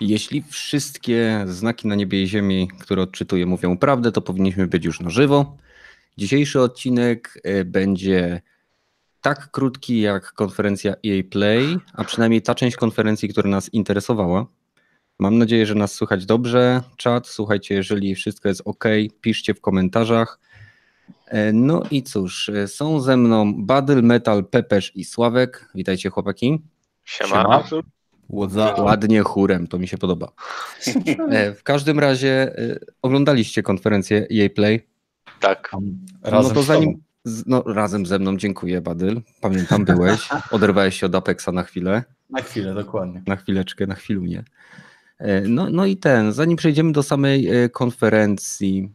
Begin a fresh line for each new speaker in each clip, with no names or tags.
Jeśli wszystkie znaki na niebie i ziemi, które odczytuję, mówią prawdę, to powinniśmy być już na żywo. Dzisiejszy odcinek e, będzie tak krótki jak konferencja EA Play, a przynajmniej ta część konferencji, która nas interesowała. Mam nadzieję, że nas słychać dobrze. Czat, słuchajcie, jeżeli wszystko jest ok, piszcie w komentarzach. E, no i cóż, e, są ze mną Badel, Metal, Pepesz i Sławek. Witajcie chłopaki.
Siema.
Ładnie chórem, to mi się podoba. E, w każdym razie oglądaliście konferencję EA Play?
Tak.
Razem no to zanim, no, razem ze mną, dziękuję Badyl. Pamiętam, byłeś, oderwałeś się od Apexa na chwilę.
Na chwilę, dokładnie.
Na chwileczkę, na chwilunię. No, no i ten, zanim przejdziemy do samej konferencji,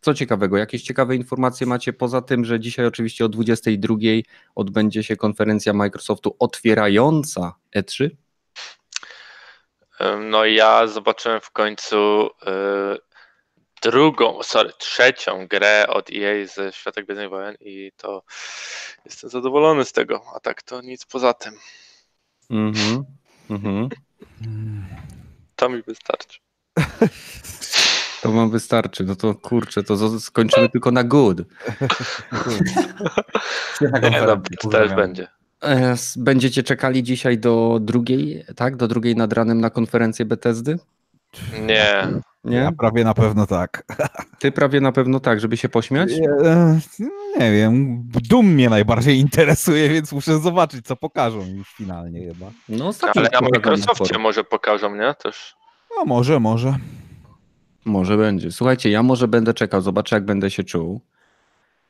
co ciekawego, jakieś ciekawe informacje macie poza tym, że dzisiaj oczywiście o 22 odbędzie się konferencja Microsoftu otwierająca E3?
No ja zobaczyłem w końcu yy, drugą, sorry, trzecią grę od EA ze Świata Gwiezdnych Wojen i to jestem zadowolony z tego, a tak to nic poza tym. Mhm. Mm to mi wystarczy.
To wam wystarczy. No to kurczę, to skończymy tylko na good.
Nie, no, też będzie.
E, będziecie czekali dzisiaj do drugiej, tak? Do drugiej nad ranem na konferencję Bethesdy?
Nie.
Nie? Ja prawie na pewno tak.
Ty prawie na pewno tak, żeby się pośmiać?
Nie, nie wiem. Dum mnie najbardziej interesuje, więc muszę zobaczyć, co pokażą już finalnie chyba.
No, Ale na Microsoftie może pokażą, nie? Też.
No może, może.
Może będzie. Słuchajcie, ja może będę czekał, zobaczę jak będę się czuł.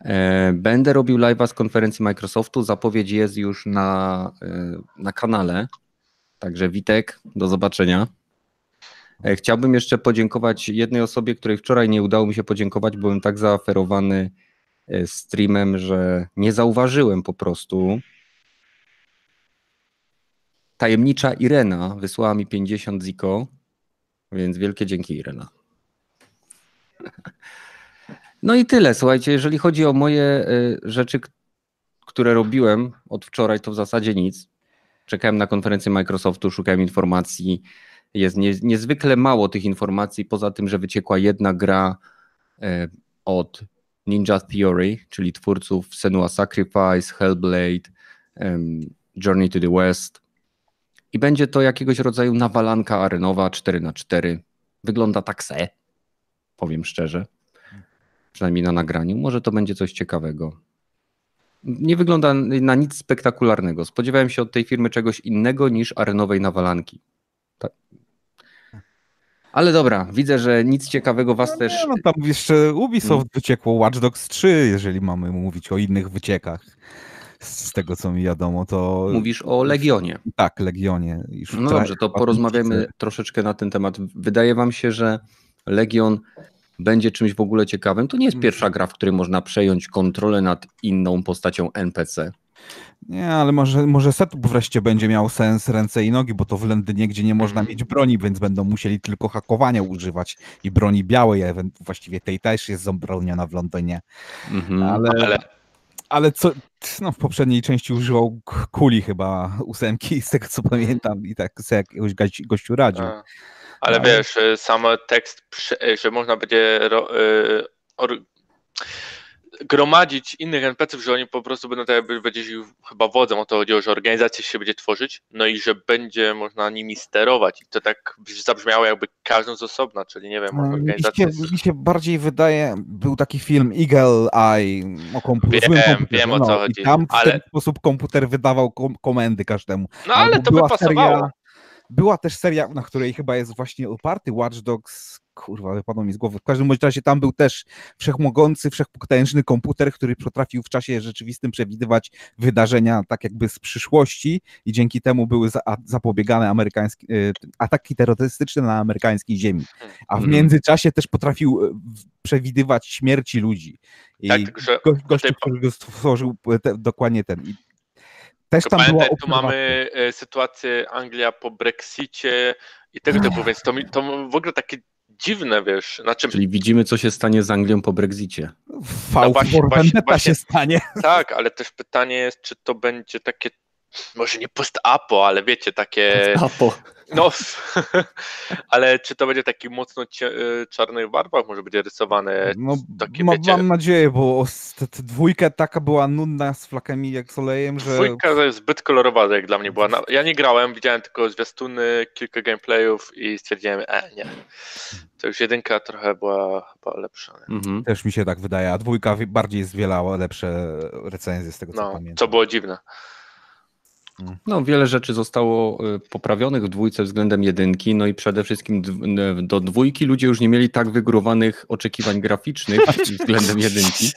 E, będę robił live'a z konferencji Microsoftu. Zapowiedź jest już na, e, na kanale. Także Witek, do zobaczenia. E, chciałbym jeszcze podziękować jednej osobie, której wczoraj nie udało mi się podziękować. Byłem tak zaaferowany streamem, że nie zauważyłem po prostu. Tajemnicza Irena wysłała mi 50 ziko, więc wielkie dzięki Irena. No i tyle. Słuchajcie, jeżeli chodzi o moje y, rzeczy, które robiłem od wczoraj, to w zasadzie nic. Czekałem na konferencję Microsoftu, szukałem informacji. Jest nie, niezwykle mało tych informacji, poza tym, że wyciekła jedna gra y, od Ninja Theory, czyli twórców Senua Sacrifice, Hellblade, Journey to the West. I będzie to jakiegoś rodzaju nawalanka arenowa 4 na 4 Wygląda tak se powiem szczerze. Przynajmniej na nagraniu. Może to będzie coś ciekawego. Nie wygląda na nic spektakularnego. Spodziewałem się od tej firmy czegoś innego niż arenowej nawalanki. Tak. Ale dobra, widzę, że nic ciekawego was no też.
no tam jeszcze Ubisoft hmm. wyciekło Watch Dogs 3, jeżeli mamy mówić o innych wyciekach. Z tego co mi wiadomo, to.
Mówisz o Legionie.
Tak, Legionie.
Już no dobrze, to porozmawiamy troszeczkę na ten temat. Wydaje wam się, że Legion będzie czymś w ogóle ciekawym. To nie jest pierwsza gra, w której można przejąć kontrolę nad inną postacią NPC.
Nie, ale może, może setup wreszcie będzie miał sens ręce i nogi, bo to w Londynie, gdzie nie można mieć broni, więc będą musieli tylko hakowania używać i broni białej, a właściwie tej też jest zabroniona w Londynie. Mhm, ale, ale, ale co, no w poprzedniej części używał kuli chyba ósemki, z tego co pamiętam i tak sobie jakiegoś gościu radził. A.
Ale no, wiesz, y, sam tekst, y, że można będzie y, gromadzić innych NPC-ów, że oni po prostu będą tak jakby będziesz chyba wodzą, o to chodziło, że organizacja się będzie tworzyć, no i że będzie można nimi sterować. I to tak zabrzmiało jakby każdą z osobna, czyli nie wiem, no,
organizacja... Mi się, mi się bardziej wydaje, był taki film Eagle Eye o komputerze.
Wiem, wiem o co no, chodzi.
I tam w ale... ten sposób komputer wydawał kom komendy każdemu.
No ale to by pasowało. Seria
była też seria, na której chyba jest właśnie oparty Watch Dogs, kurwa, wypadło mi z głowy. W każdym razie tam był też wszechmogący, wszechpotężny komputer, który potrafił w czasie rzeczywistym przewidywać wydarzenia tak jakby z przyszłości i dzięki temu były zapobiegane amerykańskie, e, ataki terrorystyczne na amerykańskiej ziemi. A w mhm. międzyczasie też potrafił e, przewidywać śmierci ludzi. I tak, gościu, który stworzył te, dokładnie ten. I
też tam była tu mamy e, sytuację Anglia po Brexicie i tego typu, więc to, mi, to w ogóle takie dziwne, wiesz.
Znaczy... Czyli widzimy, co się stanie z Anglią po Brexicie.
V no właśnie, właśnie, właśnie, się stanie.
Tak, ale też pytanie jest, czy to będzie takie, może nie post-apo, ale wiecie, takie...
Post-apo.
No, ale czy to będzie taki mocno y, czarnych barwach, może będzie rysowane
No,
takie,
ma,
wiecie-
mam nadzieję, bo dwójka taka była nudna z flakami jak z olejem, że
Dwójka to jest zbyt kolorowa, jak dla mnie była. Ja nie grałem, widziałem tylko zwiastuny, kilka gameplayów i stwierdziłem, e, nie. To już jedynka trochę była chyba lepsza. Nie?
Mhm.
też mi się tak wydaje, a dwójka bardziej zwielała lepsze recenzje z tego co
No,
pamiętam.
co było dziwne.
No, wiele rzeczy zostało y, poprawionych w dwójce względem jedynki, no i przede wszystkim do dwójki ludzie już nie mieli tak wygórowanych oczekiwań graficznych względem jedynki.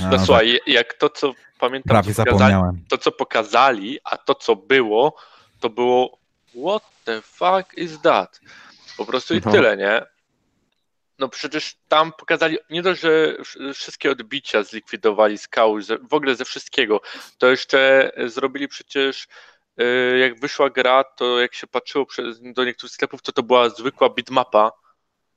No
tak,
słuchaj, jak to, co pamiętam,
prawie
co pokazali, to co pokazali, a to co było, to było what the fuck is that? Po prostu i
No.
tyle, nie? No przecież tam pokazali, nie dość, że wsz- wszystkie odbicia zlikwidowali skał, ze- w ogóle ze wszystkiego, to jeszcze zrobili przecież, e, jak wyszła gra, to jak się patrzyło do niektórych sklepów, to to była zwykła bitmapa,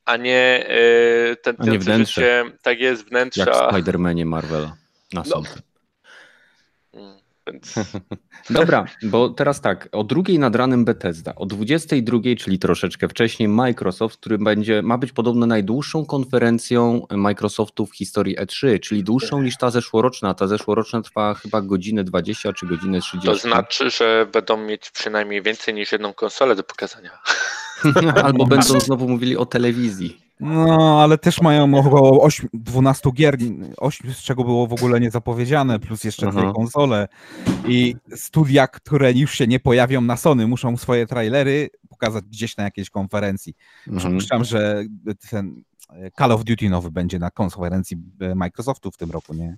a nie e, ten,
A nie
ten
wnętrze.
tak jest,
Jak
wnętrza.
w Spider-Manie Marvela. Na
No. Więc
Dobra, bo teraz tak, o drugiej nad ranem Bethesda, o 22, czyli troszeczkę wcześniej Microsoft, który będzie, ma być podobno najdłuższą konferencją Microsoftu w historii E3, czyli dłuższą niż ta zeszłoroczna. Ta zeszłoroczna trwa chyba godzinę 20 czy godzinę 30.
To znaczy, że będą mieć przynajmniej więcej niż jedną konsolę do pokazania.
Albo będą znowu mówili o telewizji.
No, ale też mają około 8, 12 gier, 8 z czego było w ogóle nie zapowiedziane, plus jeszcze dwie konsole. I studia, które już się nie pojawią na Sony, muszą swoje trailery pokazać gdzieś na jakiejś konferencji.
Mhm.
Przypuszczam, że ten e, Call of Duty nowy będzie na konferencji e, Microsoftu w tym roku, nie?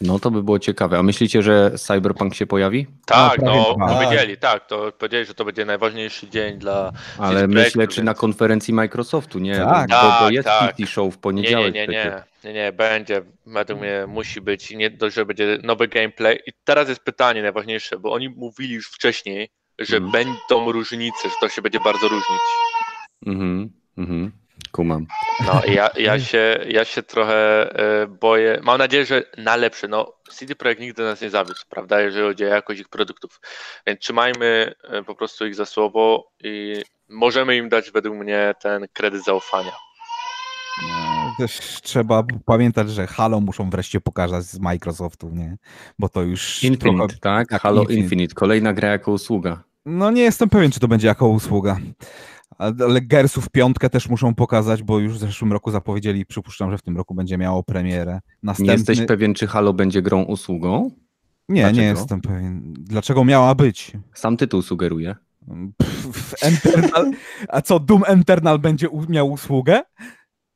No to by było ciekawe. A myślicie, że Cyberpunk się pojawi?
Tak,
prawie
no,
dwa.
powiedzieli, tak, to powiedzieli, że to będzie najważniejszy dzień dla.
Ale myślę, czy na
więc-
konferencji Microsoftu, nie?
Tak.
bo, bo
Tak,
jest
tak.
PT Show w
Nie,
poniedziałek.
nie, nie,
przecież.
nie, nie, nie, będzie, według mnie musi być, i nie dość, że będzie nowy gameplay. I teraz jest pytanie najważniejsze, bo oni mówili już wcześniej, że
Mhm.
będą różnice, że to się będzie bardzo różnić.
Mhm, mhm. Kumam.
No i ja, ja, się, ja się trochę e, boję. Mam nadzieję, że na lepsze. No, CD Projekt nigdy nas nie zawiódł, prawda, jeżeli chodzi o jakość ich produktów. Więc trzymajmy e, po prostu ich za słowo i możemy im dać według mnie ten kredyt zaufania.
No, Też trzeba pamiętać, że Halo muszą wreszcie pokazać z Microsoftu, nie? Bo to już
Infinite,
trochę...
tak?
tak,
Halo
Infinite.
Infinite. Kolejna gra jako usługa.
No nie jestem pewien, czy to będzie jako usługa. Ale Gersów piątkę też muszą pokazać, bo już w zeszłym roku zapowiedzieli, przypuszczam, że w tym roku będzie miało premierę.
Nie
Następny...
jesteś pewien, czy Halo będzie grą usługą?
Nie, nie
Dlaczego?
jestem pewien. Dlaczego miała być?
Sam tytuł sugeruje.
Pff, Eternal... A co, Doom Eternal będzie miał usługę?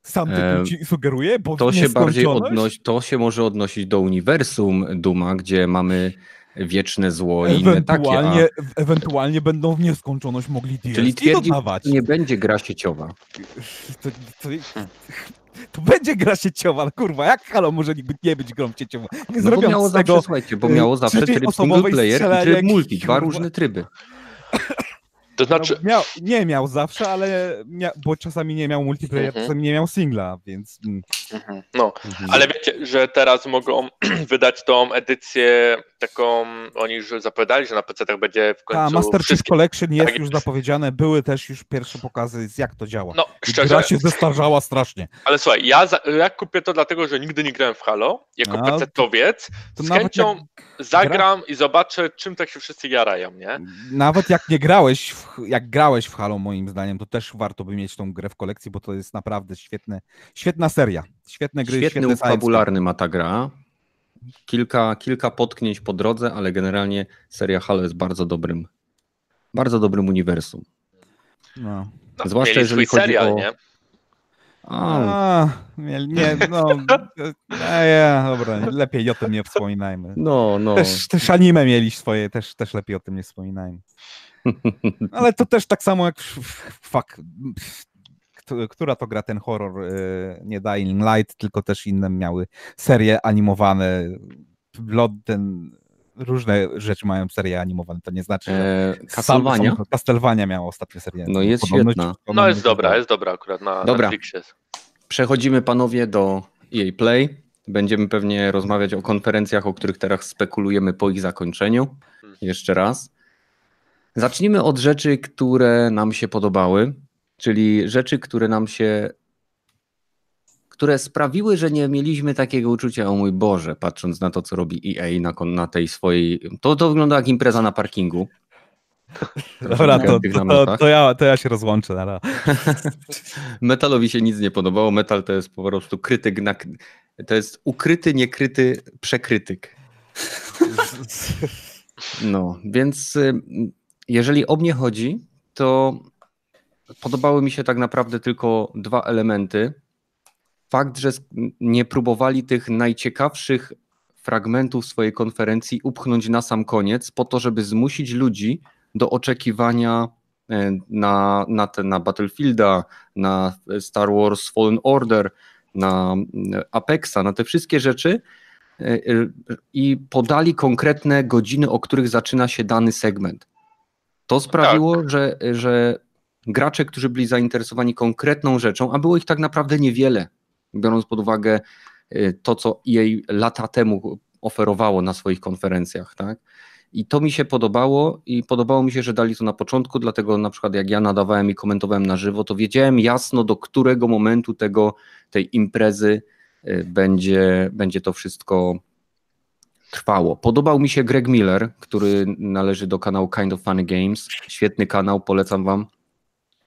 Sam tytuł
Em,
ci sugeruje? Bo
To się bardziej odnosi, to się może odnosić do uniwersum Duma, gdzie mamy wieczne zło i inne takie.
Ewentualnie,
A,
ewentualnie będą w nieskończoność mogli DLC
czyli twierdzi,
dodawać.
nie będzie gra sieciowa.
To, to, to będzie gra sieciowa, kurwa, jak Halo może nie być grą sieciową? Nie
No bo miało zawsze, słuchajcie, bo miało zawsze
trzeciej
tryb single player i tryb multi, dwa różne tryby.
To znaczy,
No, miał, nie miał zawsze, ale mia, bo czasami nie miał multiplayer,
Mhm.
czasami nie miał singla, więc mm,
mhm, no,
Mhm.
ale wiecie, że teraz mogą wydać tą edycję taką, oni już zapowiadali, że na PC-tach będzie w
ta
końcu
Master Chief
wszystkie.
Collection jest
tak
już
jest.
zapowiedziane, były też już pierwsze pokazy, jak to działa.
No,
I
szczerze,
Gra się zestarzała strasznie.
ale słuchaj, ja, za, ja kupię to dlatego, że nigdy nie grałem w Halo, jako
A,
PC-towiec,
To
z chęcią
jak,
zagram i zobaczę, czym tak się wszyscy jarają, nie?
nawet jak nie grałeś, w, jak grałeś w Halo, moim zdaniem, to też warto by mieć tą grę w kolekcji, bo to jest naprawdę świetne, świetna seria. Świetne gry,
Świetny
świetne
fabularny ma ta gra. Kilka, kilka potknięć po drodze, ale generalnie seria Halo jest bardzo dobrym, bardzo dobrym uniwersum.
No.
No,
Zwłaszcza
mieli
jeżeli
swój
chodzi
serial,
o-
nie?
A,
A, nie, nie, no, e, ja, dobra, lepiej o tym nie wspominajmy.
no, no.
Też, też anime mieli swoje, też, też lepiej o tym nie wspominajmy. Ale to też tak samo jak fuck, która to gra ten horror, e, nie Dying Light, tylko też inne miały serie animowane, Blood, ten, różne rzeczy mają serie animowane, to nie znaczy, że
E, Castlevania?
Castlevania miała ostatnio serię.
No jest
Podobno-
świetna.
podobno
No jest dobra, jest dobra akurat na
Dobra.
Netflixie.
Przechodzimy panowie do EA Play. Będziemy pewnie rozmawiać o konferencjach, o których teraz spekulujemy po ich zakończeniu. Jeszcze raz. Zacznijmy od rzeczy, które nam się podobały, czyli rzeczy, które nam się które sprawiły, że nie mieliśmy takiego uczucia, o mój Boże, patrząc na to, co robi EA na, na tej swojej. To, to wygląda jak impreza na parkingu.
Dobra, to, to, to, ja, to ja się rozłączę. Nara.
Metalowi się nic nie podobało. Metal to jest po prostu krytyk, na, to jest ukryty, niekryty przekrytyk. No, więc y, jeżeli o mnie chodzi, to podobały mi się tak naprawdę tylko dwa elementy. Fakt, że nie próbowali tych najciekawszych fragmentów swojej konferencji upchnąć na sam koniec, po to, żeby zmusić ludzi do oczekiwania e, na, na, te, na Battlefielda, na Star Wars Fallen Order, na Apexa, na te wszystkie rzeczy e, e, i podali konkretne godziny, o których zaczyna się dany segment. To sprawiło, tak. że, że gracze, którzy byli zainteresowani konkretną rzeczą, a było ich tak naprawdę niewiele, biorąc pod uwagę to, co jej lata temu oferowało na swoich konferencjach, tak? I to mi się podobało i podobało mi się, że dali to na początku, dlatego na przykład jak ja nadawałem i komentowałem na żywo, to wiedziałem jasno do którego momentu tego, tej imprezy y, będzie, będzie to wszystko trwało. Podobał mi się Greg Miller, który należy do kanału Kind of Funny Games. Świetny kanał, polecam wam.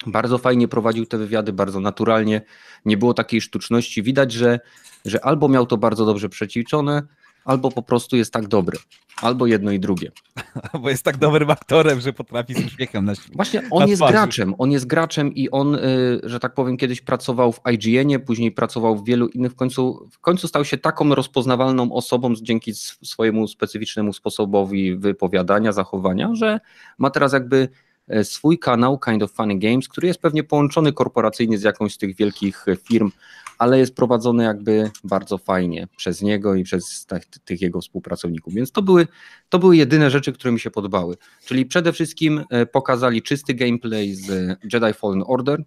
Bardzo fajnie prowadził te wywiady, bardzo naturalnie. Nie było takiej sztuczności. Widać, że, że albo miał to bardzo dobrze przećwiczone, albo po prostu jest tak dobry. Albo jedno i drugie.
Bo jest tak dobrym aktorem, że potrafi z uśmiechem na
Właśnie on na jest graczem, on jest graczem i on, y, że tak powiem, kiedyś pracował w IGN-ie, później pracował w wielu innych, w końcu, w końcu stał się taką rozpoznawalną osobą dzięki swojemu specyficznemu sposobowi wypowiadania, zachowania, że ma teraz jakby e, swój kanał Kind of Funny Games, który jest pewnie połączony korporacyjnie z jakąś z tych wielkich firm ale jest prowadzony jakby bardzo fajnie przez niego i przez tych, tych jego współpracowników. Więc to były, to były jedyne rzeczy, które mi się podobały. Czyli przede wszystkim e, pokazali czysty gameplay z Jedi Fallen Order.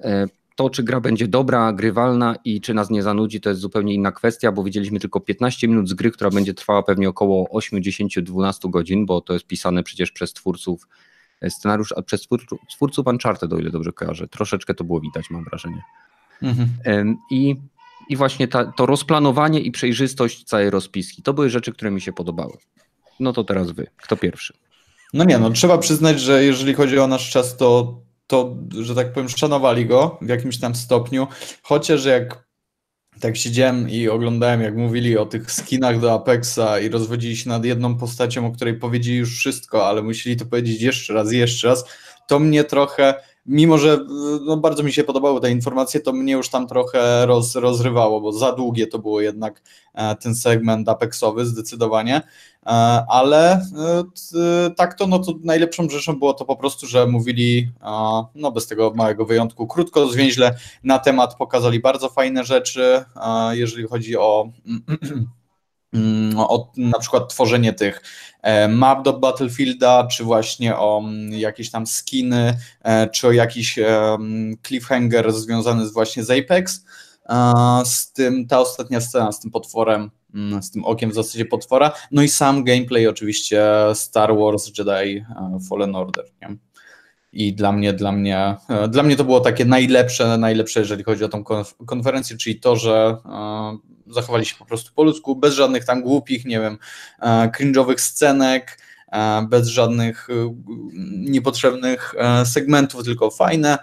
E, to, czy gra będzie dobra, grywalna i czy nas nie zanudzi, to jest zupełnie inna kwestia, bo widzieliśmy tylko 15 minut z gry, która będzie trwała pewnie około 8, 10, 12 godzin, bo to jest pisane przecież przez twórców e, scenariusz, a przez twórców Uncharted, o ile dobrze kojarzę. Troszeczkę to było widać, mam wrażenie. Mhm. I, I właśnie ta, to rozplanowanie i przejrzystość całej rozpiski, to były rzeczy, które mi się podobały. No to teraz wy, kto pierwszy?
No nie, no trzeba przyznać, że jeżeli chodzi o nasz czas, to, to że tak powiem, szanowali go w jakimś tam stopniu, chociaż jak tak siedziałem i oglądałem, jak mówili o tych skinach do Apexa i rozwodzili się nad jedną postacią, o której powiedzieli już wszystko, ale musieli to powiedzieć jeszcze raz, jeszcze raz, to mnie trochę mimo że no, bardzo mi się podobały te informacje, to mnie już tam trochę roz, rozrywało, bo za długie to było jednak e, ten segment Apexowy zdecydowanie, e, ale e, tak to, no to najlepszą rzeczą było to po prostu, że mówili, no bez tego małego wyjątku, krótko, zwięźle na temat, pokazali bardzo fajne rzeczy, jeżeli chodzi o o na przykład tworzenie tych e, map do Battlefielda, czy właśnie o mm, jakieś tam skiny, e, czy o jakiś e, cliffhanger związany z właśnie z Apex. Z tym, ta ostatnia scena z tym potworem, mm, z tym okiem w zasadzie potwora, no i sam gameplay oczywiście Star Wars Jedi Fallen Order. Nie? I dla mnie, dla mnie, dla mnie to było takie najlepsze, najlepsze, jeżeli chodzi o tą konferencję, czyli to, że zachowali się po prostu po ludzku, bez żadnych tam głupich, nie wiem, e, cringe'owych scenek, e, bez żadnych e, niepotrzebnych segmentów, tylko fajne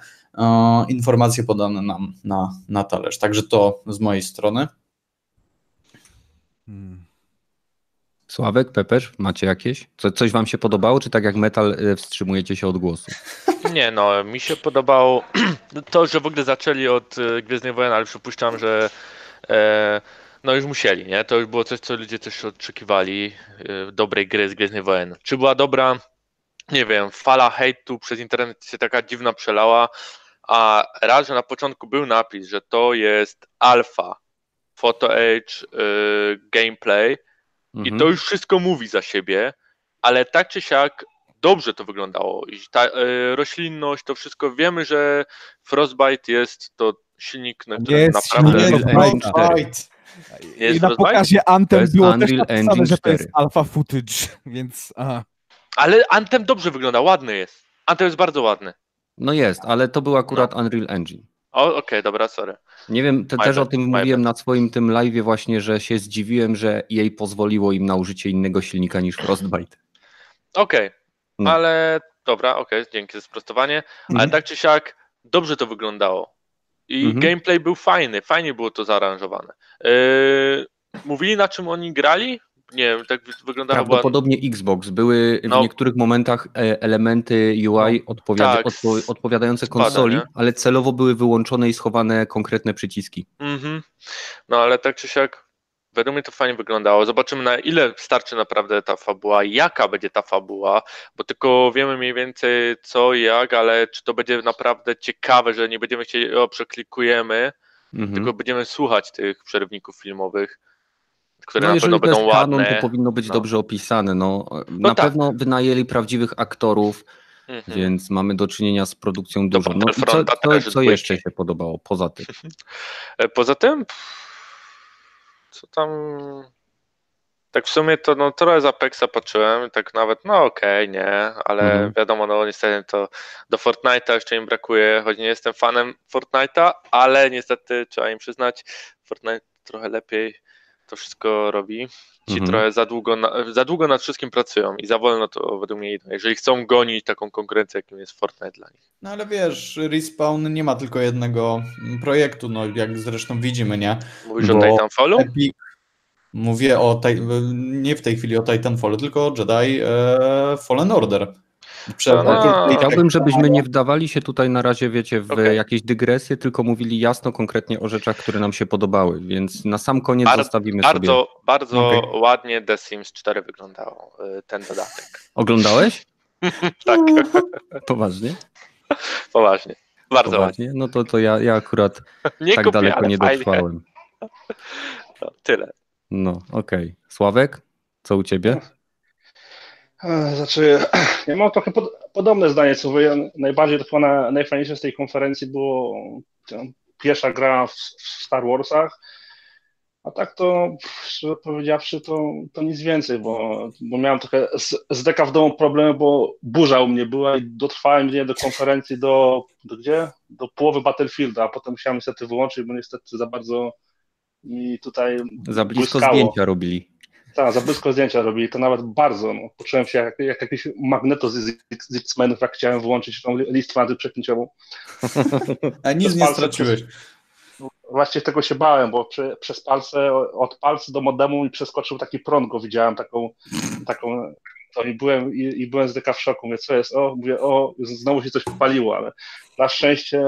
informacje podane nam na, na talerz. Także to z mojej strony.
Hmm. Sławek, Peper, macie jakieś? Co, coś wam się podobało, czy tak jak metal wstrzymujecie się od głosu?
Nie no, mi się podobało to, że w ogóle zaczęli od Gwiezdnej Wojny, ale przypuszczam, że E, no już musieli, nie? To już było coś, co ludzie też oczekiwali, e, dobrej gry z Gwiezdnej Wojen. Czy była dobra? Nie wiem, fala hejtu przez internet się taka dziwna przelała, a raz, że na początku był napis, że to jest alfa, photo age, yy, gameplay mhm. i to już wszystko mówi za siebie, ale tak czy siak dobrze to wyglądało. I ta yy, roślinność, to wszystko wiemy, że Frostbite jest to silnik, na którym jest naprawdę...
Silnik jest I na pokazie Anthem było też napisane, że to jest alpha footage, więc... Aha.
Ale Anthem dobrze wygląda, ładny jest. Anthem jest bardzo ładny.
No jest, ale to był akurat Unreal Engine.
O, okej, dobra, sorry.
Nie wiem, te, też o
bad,
tym
my
mówiłem
bad.
na swoim tym live'ie właśnie, że się zdziwiłem, że jej pozwoliło im na użycie innego silnika niż Frostbite.
Okej,
No.
ale dobra, okej, dzięki za sprostowanie. Ale
Mhm.
tak czy siak, dobrze to wyglądało. I
Mhm.
gameplay był fajny, fajnie było to zaaranżowane. Yy, mówili na czym oni grali? Nie wiem, tak wy- wyglądało.
Prawdopodobnie Xbox. Były w
No.
niektórych momentach e, elementy UI odpowiada,
tak,
odpo, odpowiadające
spada,
konsoli,
nie?
ale celowo były wyłączone i schowane konkretne przyciski.
Mhm. No ale tak czy siak, według mnie to fajnie wyglądało. Zobaczymy na ile starczy naprawdę ta fabuła, jaka będzie ta fabuła, bo tylko wiemy mniej więcej co i jak, ale czy to będzie naprawdę ciekawe, że nie będziemy chcieli, o przeklikujemy,
Mhm.
tylko będziemy słuchać tych przerywników filmowych, które
No
na pewno będą
kanon,
ładne.
to powinno być
No.
dobrze opisane. No, na
tak.
pewno wynajęli prawdziwych aktorów,
Mhm.
więc mamy do czynienia z produkcją dużą. No, co, co, co jeszcze się podobało poza tym?
E, Poza tym, co tam. Tak w sumie to no, trochę z Apexa patrzyłem, tak nawet, no okej, nie, ale
Mhm.
wiadomo, no niestety to do Fortnite'a jeszcze im brakuje, choć nie jestem fanem Fortnite'a, ale niestety trzeba im przyznać, Fortnite trochę lepiej to wszystko robi. Ci
Mhm.
trochę za długo, na, za długo nad wszystkim pracują i za wolno to według mnie idą. Jeżeli chcą gonić taką konkurencję, jakim jest Fortnite dla nich.
No ale wiesz, Respawn nie ma tylko jednego projektu, no jak zresztą widzimy, nie?
Mówisz
Bo-
o Titanfallu?
Epic. Mówię o, tej, nie w tej chwili o Titanfallu, tylko o Jedi e, Fallen Order.
Chciałbym, żebyśmy nie wdawali się tutaj na razie, wiecie, w
Okej.
jakieś dygresje, tylko mówili jasno, konkretnie o rzeczach, które nam się podobały, więc na sam koniec
Bar-
zostawimy sobie.
Bardzo, bardzo
Okej.
ładnie The Sims 4 wyglądało, y, ten dodatek.
Oglądałeś?
Tak,
Poważnie?
poważnie. Bardzo ładnie.
Poważnie? No to, to ja, ja akurat
Nie
tak
kupię,
daleko
ale
nie dotrwałem.
No, tyle.
No, okej. Sławek, co u ciebie?
E, Znaczy, ja mam trochę pod, podobne zdanie co wy. Najbardziej to na, najfajniejsze z tej konferencji było tam, pierwsza gra w, w Star Warsach. A tak to, szczerze powiedziawszy, to, to nic więcej, bo, bo miałem trochę z, z deka w domu problemy, bo burza u mnie była i dotrwałem nie do konferencji do, do gdzie? Do połowy Battlefielda, a potem musiałem niestety wyłączyć, bo niestety za bardzo mi tutaj
Za blisko
błyskało.
zdjęcia robili.
Tak, za blisko zdjęcia robili, to nawet bardzo. No. Poczułem się jak, jak jakiś magneto z, z, z X-Menów, jak chciałem wyłączyć tą li- listwę antyprzeknięciową.
A nic nie straciłeś.
Właściwie tego się bałem, bo przy, przez palce, od palca do modemu mi przeskoczył taki prąd, go widziałem, taką, taką to i byłem, i, i byłem z deka w szoku. Mówię, co jest? O, mówię, o, znowu się coś popaliło, ale na szczęście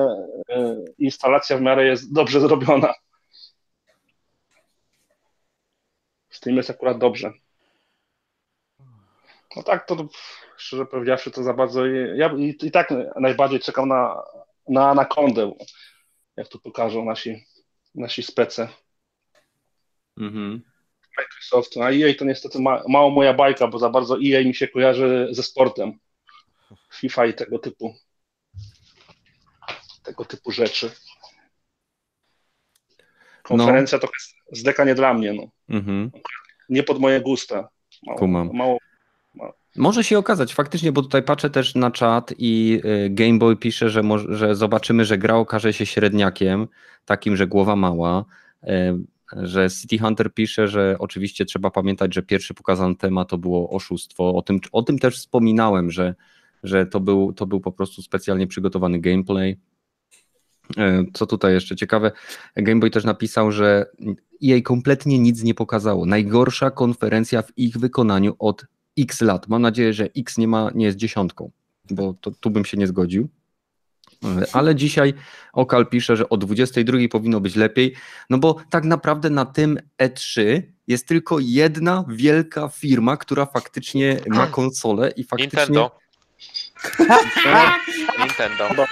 e, instalacja w miarę jest dobrze zrobiona. Z tym jest akurat dobrze. No tak, to szczerze powiedziawszy, to za bardzo. Ja i, i tak najbardziej czekam na, na Anakondę, jak tu pokażą nasi, nasi spece
Mhm.
Microsoftu. A EA to niestety ma, mało moja bajka, bo za bardzo EA mi się kojarzy ze sportem. FIFA i tego typu tego typu rzeczy. Konferencja to jest zdeka nie dla mnie, no.
Mhm.
Nie pod moje gusta. Mało,
Kumam.
mało
Może się okazać, faktycznie, bo tutaj patrzę też na czat i y, Gameboy pisze, że, że zobaczymy, że gra okaże się średniakiem, takim, że głowa mała. y, Że City Hunter pisze, że oczywiście trzeba pamiętać, że pierwszy pokazany temat to było oszustwo. O tym, o tym też wspominałem, że, że to, był, to był po prostu specjalnie przygotowany gameplay. Y, Co tutaj jeszcze ciekawe, Gameboy też napisał, że jej kompletnie nic nie pokazało. Najgorsza konferencja w ich wykonaniu od x lat. Mam nadzieję, że x nie, ma, nie jest dziesiątką, bo to, tu bym się nie zgodził. Ale dzisiaj Okal pisze, że o 22 powinno być lepiej, no bo tak naprawdę na tym E3 jest tylko jedna wielka firma, która faktycznie ma konsolę i faktycznie...
Nintendo. Nintendo.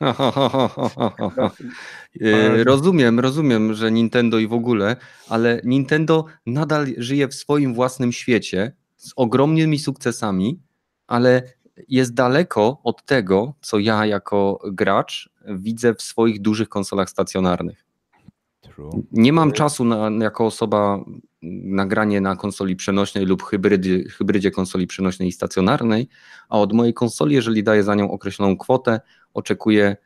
E, Rozumiem, rozumiem, że Nintendo i w ogóle, ale Nintendo nadal żyje w swoim własnym świecie z ogromnymi sukcesami, ale jest daleko od tego, co ja jako gracz widzę w swoich dużych konsolach stacjonarnych. Nie mam czasu na, jako osoba nagranie na konsoli przenośnej lub hybrydy, hybrydzie konsoli przenośnej i stacjonarnej, a od mojej konsoli, jeżeli daję za nią określoną kwotę, oczekuję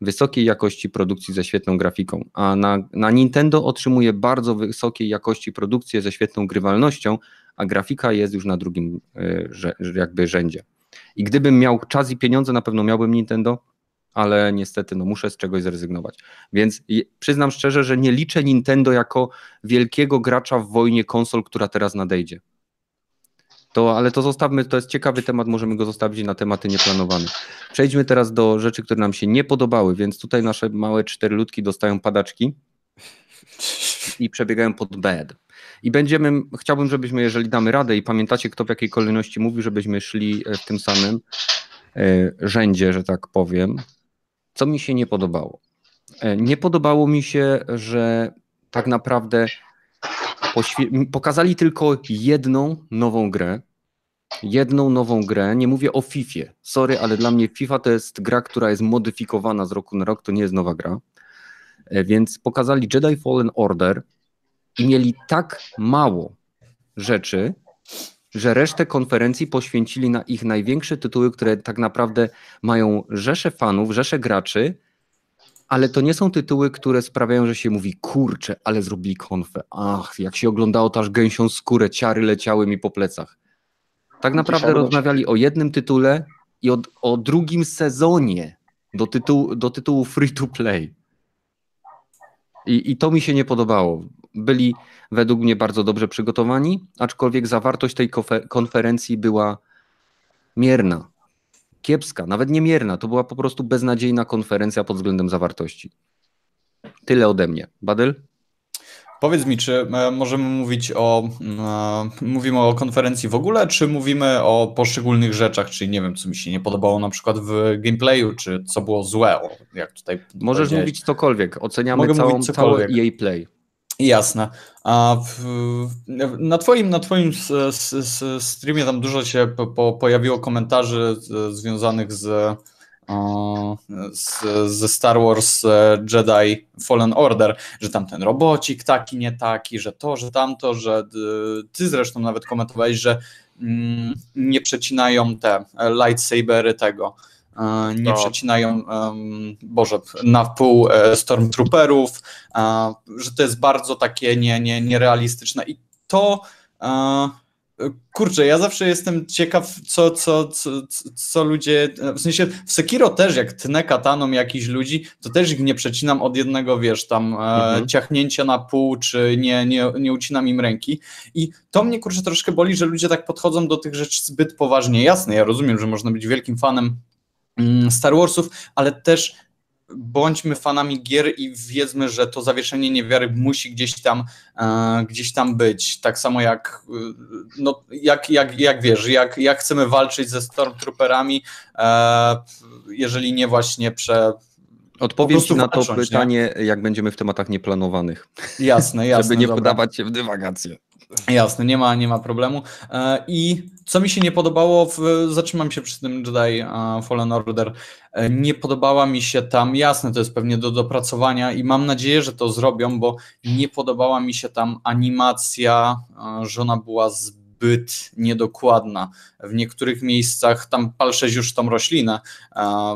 wysokiej jakości produkcji ze świetną grafiką, a na, na Nintendo otrzymuje bardzo wysokiej jakości produkcję ze świetną grywalnością, a grafika jest już na drugim y, jakby rzędzie. I gdybym miał czas i pieniądze, na pewno miałbym Nintendo, ale niestety no, muszę z czegoś zrezygnować. Więc przyznam szczerze, że nie liczę Nintendo jako wielkiego gracza w wojnie konsol, która teraz nadejdzie. To, ale to zostawmy, to jest ciekawy temat, możemy go zostawić na tematy nieplanowane. Przejdźmy teraz do rzeczy, które nam się nie podobały, więc tutaj nasze małe cztery ludki dostają padaczki i przebiegają pod bed. I będziemy, chciałbym, żebyśmy, jeżeli damy radę i pamiętacie, kto w jakiej kolejności mówi, żebyśmy szli e, w tym samym e, rzędzie, że tak powiem. Co mi się nie podobało? E, nie podobało mi się, że tak naprawdę pokazali tylko jedną nową grę. Jedną nową grę. Nie mówię o FIFA. Sorry, ale dla mnie FIFA to jest gra, która jest modyfikowana z roku na rok, to nie jest nowa gra. E, więc pokazali Jedi Fallen Order i mieli tak mało rzeczy, że resztę konferencji poświęcili na ich największe tytuły, które tak naprawdę mają rzesze fanów, rzesze graczy, ale to nie są tytuły, które sprawiają, że się mówi, kurczę, ale zrobili konfę. Ach, jak się oglądało to aż gęsią skórę, ciary leciały mi po plecach. Tak naprawdę rozmawiali o jednym tytule i o, o drugim sezonie do tytułu, do tytułu free to play. I, I to mi się nie podobało. Byli według mnie bardzo dobrze przygotowani, aczkolwiek zawartość tej konferencji była mierna kiepska, nawet niemierna. To była po prostu beznadziejna konferencja pod względem zawartości. Tyle ode mnie. Badyl?
Powiedz mi, czy e, możemy mówić o, e, mówimy o konferencji w ogóle, czy mówimy o poszczególnych rzeczach, czyli nie wiem, co mi się nie podobało na przykład w gameplayu, czy co było złe, jak tutaj
Możesz mówić cokolwiek, oceniamy Mogę całą, cały EA Play.
Jasne. A w, na twoim, na twoim streamie tam dużo się po, pojawiło komentarzy związanych z, z, ze Star Wars e, Jedi Fallen Order, że tam ten robocik taki, nie taki, że to, że tamto, że ty zresztą nawet komentowałeś, że mm, nie przecinają te lightsabery tego E, nie no. przecinają, Boże, na wpół e, Stormtrooperów, e, że to jest bardzo takie nie, nie, nierealistyczne i to kurczę, ja zawsze jestem ciekaw, co, co, co, co ludzie, w sensie w Sekiro też, jak tnę kataną jakichś ludzi, to też ich nie przecinam od jednego, wiesz, tam mhm. ciachnięcia na pół, czy nie, nie, nie ucinam im ręki i to mnie, kurczę, troszkę boli, że ludzie tak podchodzą do tych rzeczy zbyt poważnie. Jasne, ja rozumiem, że można być wielkim fanem Star Warsów, ale też bądźmy fanami gier i wiedzmy, że to zawieszenie niewiary musi gdzieś tam, e, gdzieś tam być. Tak samo jak, e, no, jak, jak, jak wiesz, jak, jak chcemy walczyć ze Stormtrooperami, e, jeżeli nie właśnie prze,
Odpowiem Ci na to pytanie, nie? jak będziemy w tematach nieplanowanych.
Jasne, jasne.
Żeby nie dobra. podawać się w dywagację.
Jasne, nie ma, nie ma problemu. E, I co mi się nie podobało, w, zatrzymam się przy tym Jedi e, Fallen Order, e, nie podobała mi się tam, jasne, to jest pewnie do dopracowania i mam nadzieję, że to zrobią, bo nie podobała mi się tam animacja, że ona była zbyt zbyt niedokładna. W niektórych miejscach tam palszeć już tą roślinę,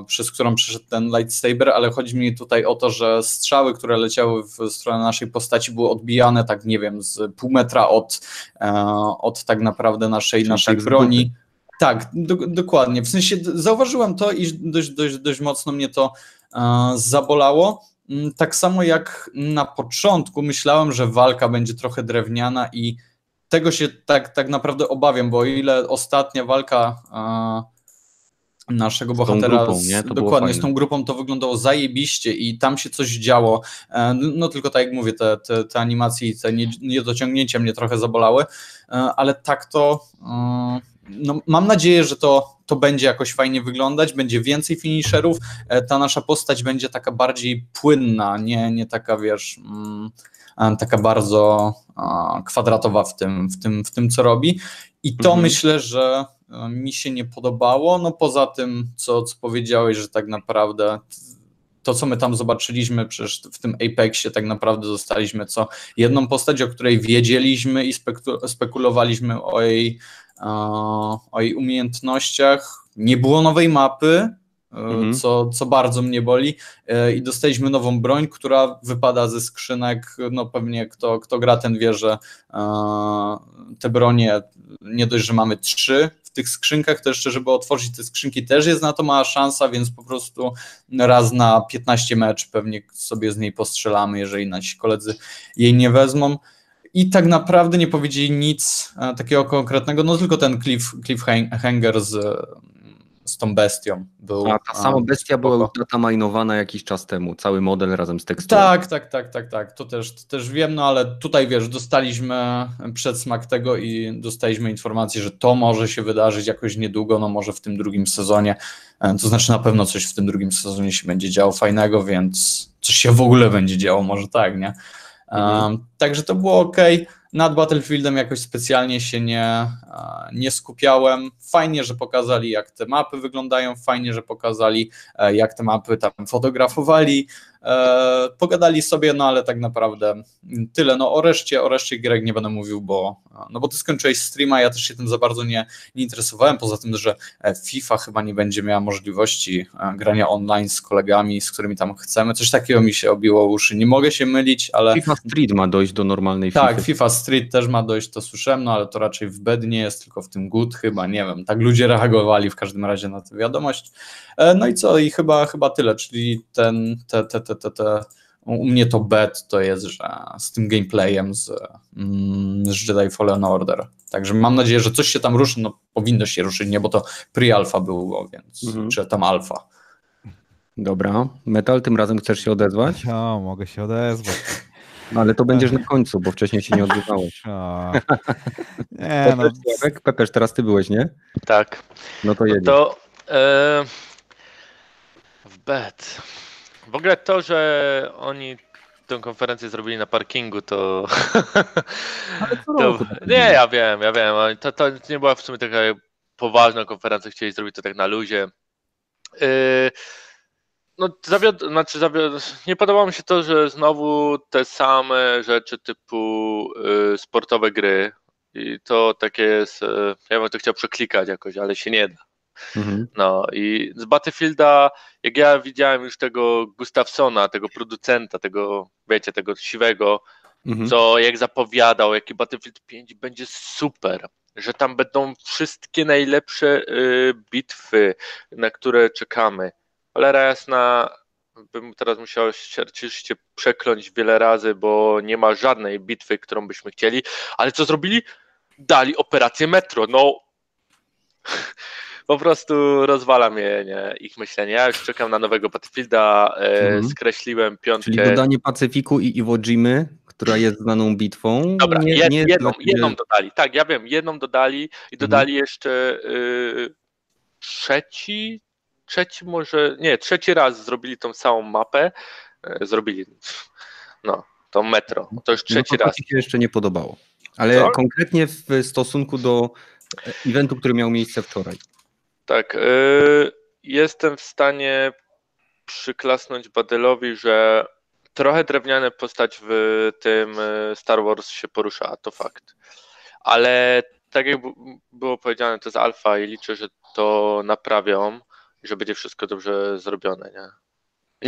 przez którą przeszedł ten lightsaber, ale chodzi mi tutaj o to, że strzały, które leciały w stronę naszej postaci były odbijane tak, nie wiem, z pół metra od, od tak naprawdę naszej, naszej tak broni. Tak, do, dokładnie. W sensie zauważyłem to i dość, dość, dość mocno mnie to zabolało. Mm, tak samo jak na początku myślałem, że walka będzie trochę drewniana i tego się tak, tak naprawdę obawiam, bo o ile ostatnia walka naszego bohatera
grupą,
z, dokładnie z tą grupą to wyglądało zajebiście i tam się coś działo. E, no tylko tak jak mówię, te, te, te animacje i te niedociągnięcia mnie trochę zabolały, e, ale tak to e, no, mam nadzieję, że to, to będzie jakoś fajnie wyglądać, będzie więcej finisherów, ta nasza postać będzie taka bardziej płynna, nie, nie taka wiesz... Mm, taka bardzo kwadratowa w tym, w tym, w tym co robi. I to mhm. myślę, że mi się nie podobało. No poza tym, co, co powiedziałeś, że tak naprawdę to, co my tam zobaczyliśmy, przecież w tym Apexie tak naprawdę dostaliśmy co jedną postać, o której wiedzieliśmy i speku- spekulowaliśmy o jej, e, o jej umiejętnościach. Nie było nowej mapy, e,
Mhm.
co, co bardzo mnie boli. E, I dostaliśmy nową broń, która wypada ze skrzynek. No pewnie kto, kto gra, ten wie, że e, te bronie nie dość, że mamy trzy w tych skrzynkach, to jeszcze, żeby otworzyć te skrzynki, też jest na to mała szansa, więc po prostu raz na 15 mecz pewnie sobie z niej postrzelamy, jeżeli nasi koledzy jej nie wezmą. I tak naprawdę nie powiedzieli nic e, takiego konkretnego, no tylko ten cliff, cliffhanger z, z tą bestią był.
A ta sama bestia była
spoko.
dataminowana jakiś czas temu, cały model razem z teksturą.
Tak, tak, tak, tak, tak. To też, to też wiem, no ale tutaj wiesz, dostaliśmy przedsmak tego i dostaliśmy informację, że to może się wydarzyć jakoś niedługo, no może w tym drugim sezonie. E, To znaczy na pewno coś w tym drugim sezonie się będzie działo fajnego, więc coś się w ogóle będzie działo, może tak, nie?
Mhm.
Um, także to było ok. Nad Battlefieldem jakoś specjalnie się nie, nie skupiałem. Fajnie, że pokazali, jak te mapy wyglądają, fajnie, że pokazali, e, jak te mapy tam fotografowali. E, pogadali sobie, no ale tak naprawdę tyle. No o reszcie, o reszcie gierek nie będę mówił, bo, no bo ty skończyłeś streama, ja też się tym za bardzo nie, nie interesowałem, poza tym, że e, FIFA chyba nie będzie miała możliwości e, grania online z kolegami, z którymi tam chcemy. Coś takiego mi się obiło uszy. Nie mogę się mylić, ale
FIFA Street ma dojść do normalnej
tak,
FIFA.
FIFA Street też ma dojść, to słyszałem, no ale to raczej w bed nie jest, tylko w tym good chyba, nie wiem. Tak ludzie reagowali w każdym razie na tę wiadomość. No i co, i chyba, chyba tyle, czyli ten, te, te, te, te, te u mnie to bet to jest, że z tym gameplayem z, mm, z Jedi Fallen Order. Także mam nadzieję, że coś się tam ruszy, no powinno się ruszyć, nie, bo to pre-alpha było, więc,
Mhm.
czy tam alfa.
Dobra. Metal, tym razem chcesz się odezwać?
O, mogę się odezwać.
No, ale to będziesz na końcu, bo wcześniej się nie odezwałeś.
O. Nie, no,
Sławek? Pepesz, teraz ty byłeś, nie?
Tak.
No to
No
jedziesz.
to e, w bet. W ogóle to, że oni tę konferencję zrobili na parkingu, to.
Ale co
to nie, ja wiem, ja wiem. To, to nie była w sumie taka poważna konferencja, chcieli zrobić to tak na luzie. Yy, no, zawiod, znaczy zawiod, nie podobało mi się to, że znowu te same rzeczy typu y, sportowe gry. I to takie jest. y, Ja bym to chciał przeklikać jakoś, ale się nie da.
Mhm.
No i z Battlefielda, jak ja widziałem już tego Gustafsona, tego producenta, tego, wiecie, tego siwego,
Mhm.
co jak zapowiadał, jaki Battlefield 5 będzie super, że tam będą wszystkie najlepsze y, bitwy, na które czekamy. Cholera jasna, bym teraz musiał się oczywiście przekląć wiele razy, bo nie ma żadnej bitwy, którą byśmy chcieli, ale co zrobili? Dali operację Metro, no po prostu rozwala mnie nie, ich myślenie. Ja już czekam na nowego Battlefielda, e,
Mhm.
skreśliłem piątkę.
Czyli dodanie Pacyfiku i Iwo Jimy, która jest znaną bitwą.
Dobra,
nie,
jed,
nie
jedną, jedną dodali. Tak, ja wiem, jedną dodali
Mhm.
i dodali jeszcze y, trzeci, trzeci może, nie, trzeci raz zrobili tą samą mapę. E, Zrobili, no, tą metro. To już trzeci
no, to
raz.
ci się jeszcze nie podobało. Ale
Co?
konkretnie w stosunku do e, eventu, który miał miejsce wczoraj.
Tak, y, jestem w stanie przyklasnąć Badelowi, że trochę drewniane postać w tym y, Star Wars się porusza, to fakt. Ale tak jak było powiedziane, to jest alfa i liczę, że to naprawią i że będzie wszystko dobrze zrobione, nie?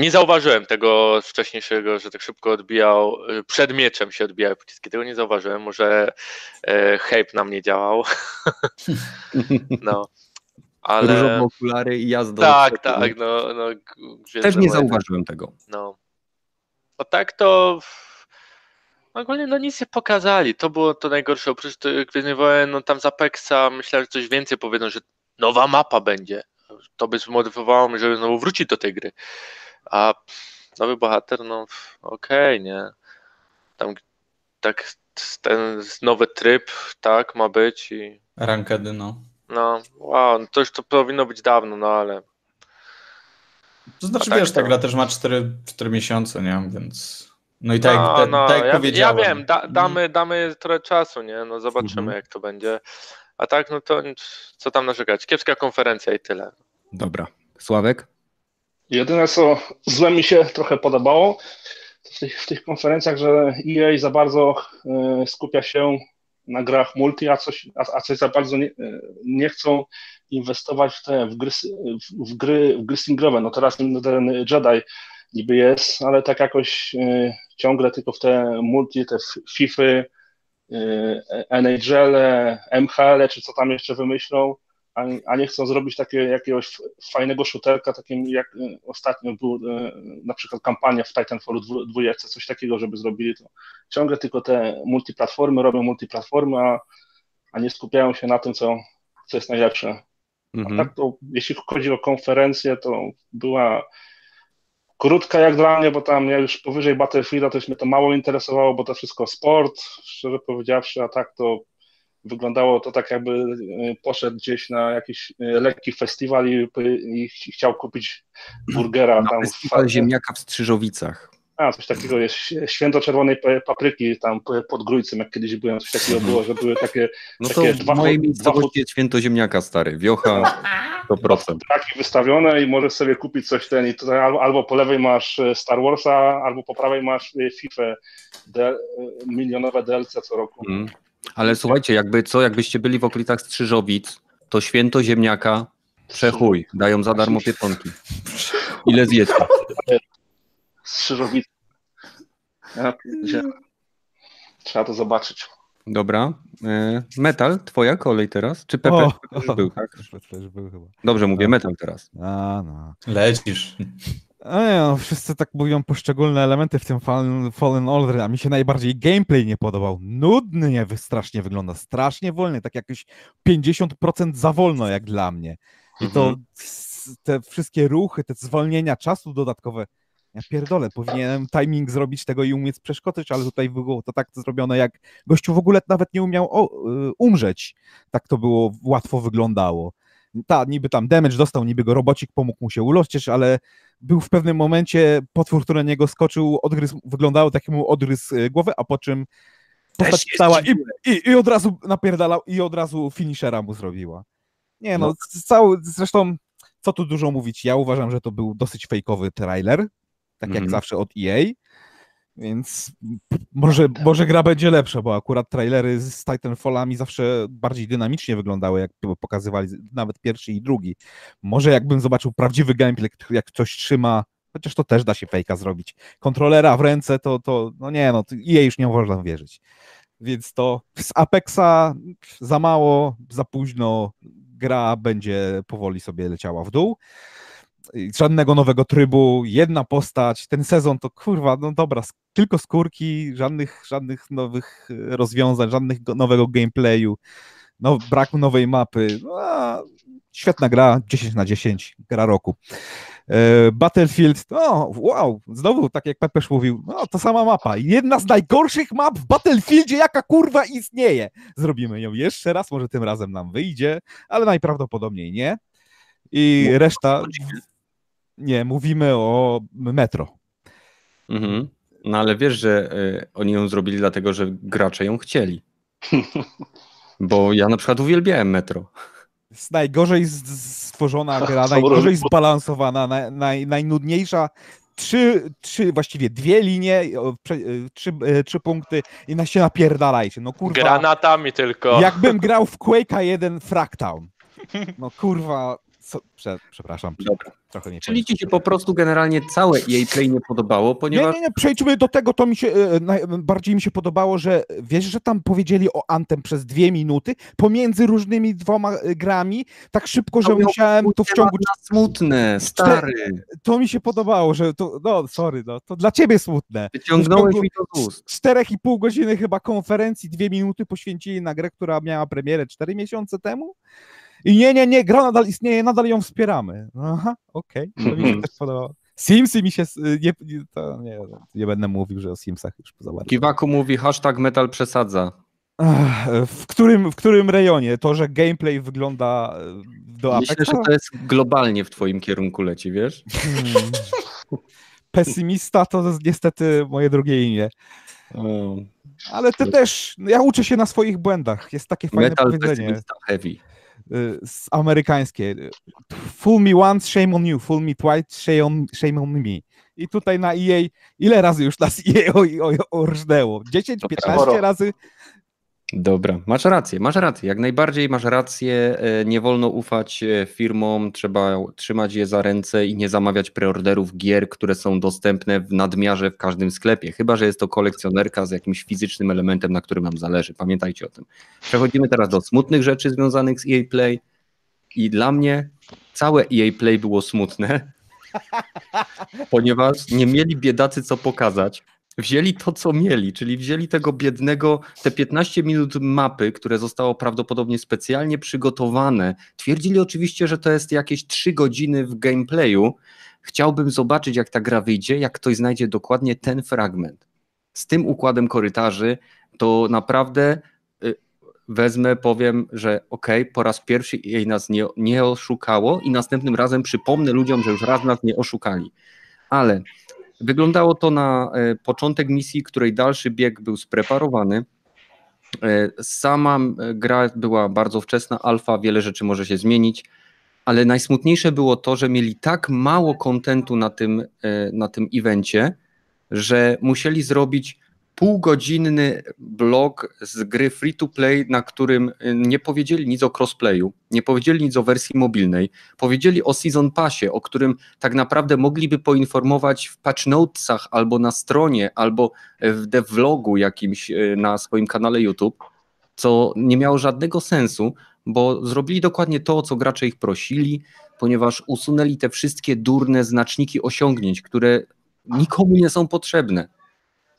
Nie zauważyłem tego wcześniejszego, że tak szybko odbijał, y, przed mieczem się odbijały pociski, tego nie zauważyłem, może e, hype na mnie działał, no. Ale...
Różowe okulary i jazda.
Tak, tak, no, no
Też nie
Wojny,
zauważyłem tego.
No. A tak to ogólnie no nic nie pokazali. To było to najgorsze. Oprócz tych Gwiezdnych Wojen, no tam z Apexa myślałem, że coś więcej powiedzą, że nowa mapa będzie. To by zmotywowało mnie, żeby znowu wrócić do tej gry. A nowy bohater, no okej, nie. Tam tak ten nowy tryb, tak, ma być i
Rankedy, no.
No, wow, no to już to powinno być dawno, no ale
To znaczy,
tak
wiesz, ta gra też ma 4, 4 miesiące, nie? Więc. No i tak,
no,
jak,
no,
tak jak
ja, ja
powiedziałem.
wiem, da, damy, damy trochę czasu, nie? No zobaczymy,
Mhm.
jak to będzie. A tak, no to co tam narzekać? Kiepska konferencja i tyle.
Dobra. Sławek?
Jedyne, co złe mi się trochę podobało w tych, w tych konferencjach, że EA za bardzo e, skupia się na grach multi, a coś, a, a coś za bardzo nie, nie chcą inwestować w te w gry, w, gry, w gry singlowe. No teraz ten Jedi niby jest, ale tak jakoś e, ciągle tylko w te multi, te FIFA, NHL, MHL, czy co tam jeszcze wymyślą, a, nie chcą zrobić takiego jakiegoś fajnego shooterka, takim jak e, ostatnio był e, na przykład kampania w Titanfallu 2, coś takiego, żeby zrobili to. Ciągle tylko te multiplatformy robią multiplatformy, a, a nie skupiają się na tym, co, co jest najlepsze.
Mhm.
A tak to, jeśli chodzi o konferencję, to była krótka jak dla mnie, bo tam ja już powyżej Battlefielda to już mnie to mało interesowało, bo to wszystko sport, szczerze powiedziawszy, a tak to wyglądało to tak, jakby e, poszedł gdzieś na jakiś e, lekki festiwal i, i chciał kupić burgera
Na
tam.
festiwal
w,
ziemniaka w Strzyżowicach.
a, coś takiego jest, święto czerwonej pa- papryki tam pod Grójcem, jak kiedyś byłem, coś takiego było, że były takie
No to
Takie
w
dwa
mojej
fo-
miejscowości jest święto ziemniaka stary, wiocha 100%.
traki wystawione i możesz sobie kupić coś ten i tutaj albo, albo po lewej masz e, Star Warsa, albo po prawej masz FIFA, D, milionowe DLC co roku.
Mm. Ale słuchajcie, jakby co, jakbyście byli w okolicach Strzyżowic, to święto ziemniaka przechuj, dają za darmo pietonki. Ile zjecie?
Strzyżowice. Ja, pierdzielę. Trzeba to zobaczyć.
Dobra. E, Metal, twoja kolej teraz? Czy Pepe
O,
już był, tak?
Pepe już był chyba.
Dobrze mówię,
Tak.
metal teraz.
A, no.
Lecisz.
Nie, no, wszyscy tak mówią poszczególne elementy w tym Fallen, Fallen Order, a mi się najbardziej gameplay nie podobał. Nudny nie, wy- strasznie wygląda, strasznie wolny, tak jakoś 50% za wolno jak dla mnie. I to
Mhm.
te wszystkie ruchy, te zwolnienia czasu dodatkowe, ja pierdolę, powinienem timing zrobić tego i umieć przeszkodzić, ale tutaj było to tak zrobione, jak gościu w ogóle nawet nie umiał o, y, umrzeć. Tak to było, łatwo wyglądało. Ta, niby tam damage dostał, niby go robocik pomógł mu się ulościć, ale był w pewnym momencie potwór, który na niego skoczył, odgryzł, wyglądało tak, jak mu odgryzł y, głowę, a po czym postać
się
wstała i, i, i od razu napierdalał i od razu finishera mu zrobiła. Nie no,
No.
cały, zresztą co tu dużo mówić, ja uważam, że to był dosyć fejkowy trailer, tak jak
Mhm.
zawsze od EA, więc może, może gra będzie lepsza, bo akurat trailery z Titanfallami zawsze bardziej dynamicznie wyglądały, jak pokazywali nawet pierwszy i drugi. Może jakbym zobaczył prawdziwy gameplay, jak ktoś trzyma, chociaż to też da się fejka zrobić, kontrolera w ręce, to, to no nie no, EA już nie można wierzyć. Więc to z Apexa za mało, za późno, gra będzie powoli sobie leciała w dół. Żadnego nowego trybu, jedna postać, ten sezon to kurwa, no dobra, tylko skórki, żadnych, żadnych nowych e, rozwiązań, żadnych go- nowego gameplayu, no, braku nowej mapy. No, świetna gra, 10 na 10, gra roku. E, Battlefield, o wow, znowu tak jak Pepesz mówił, no to sama mapa. Jedna z najgorszych map w Battlefieldzie, jaka kurwa istnieje. Zrobimy ją jeszcze raz, może tym razem nam wyjdzie, ale najprawdopodobniej nie. I reszta. Nie, mówimy o metro.
Mhm. No ale wiesz, że y, oni ją zrobili dlatego, że gracze ją chcieli. Bo ja na przykład uwielbiałem Metro.
Jest najgorzej stworzona gra, najgorzej zbalansowana, naj, naj, najnudniejsza. Trzy, trzy, właściwie dwie linie, prze, y, trzy, y, trzy punkty i na się napierdalajcie. No kurwa.
Granatami tylko.
Jakbym grał w Quake'a 1 Fractown. No kurwa, co, prze, przepraszam,
Dobra.
trochę nie
Czyli ci się po prostu generalnie całe EA Play nie podobało,
Nie,
ponieważ
nie, nie, przejdźmy do tego, to mi się, e, naj, bardziej mi się podobało, że wiesz, że tam powiedzieli o Antem przez dwie minuty, pomiędzy różnymi dwoma e, grami, tak szybko, że
To
musiałem to w ciągu,
smutne, stary.
to mi się podobało, że to, no sorry, no, to dla ciebie smutne.
Wyciągnąłeś
W
mi to z ust.
Czterech i pół godziny chyba konferencji, dwie minuty poświęcili na grę, która miała premierę cztery miesiące temu. I nie, nie, nie, gra nadal istnieje, nadal ją wspieramy. Aha, okej, to mi się też podobało. Simsy mi się, s- nie, nie, to nie, nie będę mówił, że o Simsach już za bardzo.
Kiwaku mówi hashtag metal przesadza.
W którym, w którym rejonie? To, że gameplay wygląda e, do
Myślę,
Apexa?
że to jest globalnie w twoim kierunku leci, wiesz?
Hmm. Pesymista to jest niestety moje drugie imię.
O,
Ale ty też, ja uczę się na swoich błędach. Jest takie fajne
metal
powiedzenie.
pesymista heavy.
Y, z amerykańskie. Fool me once, shame on you. Fool me twice, shame on, shame on me. I tutaj na EA, ile razy już nas EA orżnęło? 10,
To
15
sporo.
razy?
Dobra, masz rację, masz rację, jak najbardziej masz rację. e, Nie wolno ufać e, firmom, trzeba trzymać je za ręce i nie zamawiać preorderów gier, które są dostępne w nadmiarze w każdym sklepie, chyba że jest to kolekcjonerka z jakimś fizycznym elementem, na którym nam zależy. Pamiętajcie o tym. Przechodzimy teraz do smutnych rzeczy związanych z EA Play i dla mnie całe EA Play było smutne, ponieważ nie mieli biedacy co pokazać. Wzięli to, co mieli, czyli wzięli tego biednego, te 15 minut mapy, które zostało prawdopodobnie specjalnie przygotowane. Twierdzili oczywiście, że to jest jakieś 3 godziny w gameplayu. Chciałbym zobaczyć, jak ta gra wyjdzie, jak ktoś znajdzie dokładnie ten fragment. Z tym układem korytarzy to naprawdę y, wezmę, powiem, że okej, po raz pierwszy jej nas nie, nie oszukało i następnym razem przypomnę ludziom, że już raz nas nie oszukali. Ale Wyglądało to na e, początek misji, której dalszy bieg był spreparowany. E, Sama gra była bardzo wczesna, alfa, wiele rzeczy może się zmienić, ale najsmutniejsze było to, że mieli tak mało kontentu na tym, e, na tym evencie, że musieli zrobić półgodzinny blog z gry free to play, na którym e, nie powiedzieli nic o crossplayu, nie powiedzieli nic o wersji mobilnej, powiedzieli o season passie, o którym tak naprawdę mogliby poinformować w patch notesach albo na stronie, albo w devlogu jakimś e, na swoim kanale YouTube, co nie miało żadnego sensu, bo zrobili dokładnie to, co gracze ich prosili, ponieważ usunęli te wszystkie durne znaczniki osiągnięć, które nikomu nie są potrzebne.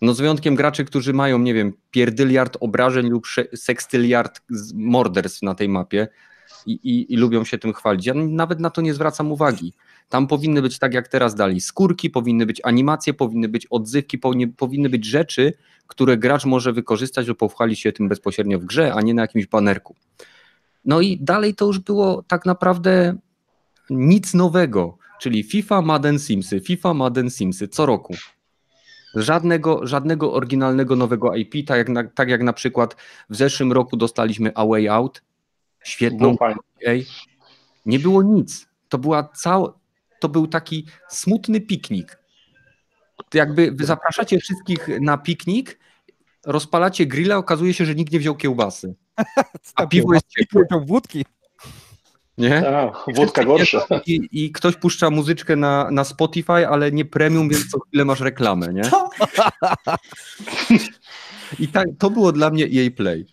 No z wyjątkiem graczy, którzy mają, nie wiem, pierdyliard obrażeń lub sekstyliard morderstw na tej mapie i, i, i lubią się tym chwalić. Ja nawet na to nie zwracam uwagi. Tam powinny być tak jak teraz dali skórki, powinny być animacje, powinny być odzywki, powinny, powinny być rzeczy, które gracz może wykorzystać, żeby pochwalić się tym bezpośrednio w grze, a nie na jakimś banerku. No i dalej to już było tak naprawdę nic nowego, czyli FIFA, Madden, Simsy, FIFA, Madden, Simsy co roku. Żadnego, żadnego oryginalnego nowego IP, tak jak, na, tak jak na przykład w zeszłym roku dostaliśmy A Way Out, świetną nie było nic. To była cała, to był taki smutny piknik. Jakby wy zapraszacie wszystkich na piknik, rozpalacie grilla, okazuje się, że nikt nie wziął kiełbasy. A piwo jest ciepłe,
wódki.
Nie?
A, wódka gorsza.
I, I ktoś puszcza muzyczkę na, na Spotify, ale nie premium, więc co chwilę masz reklamę, nie? I tak, to było dla mnie EA Play.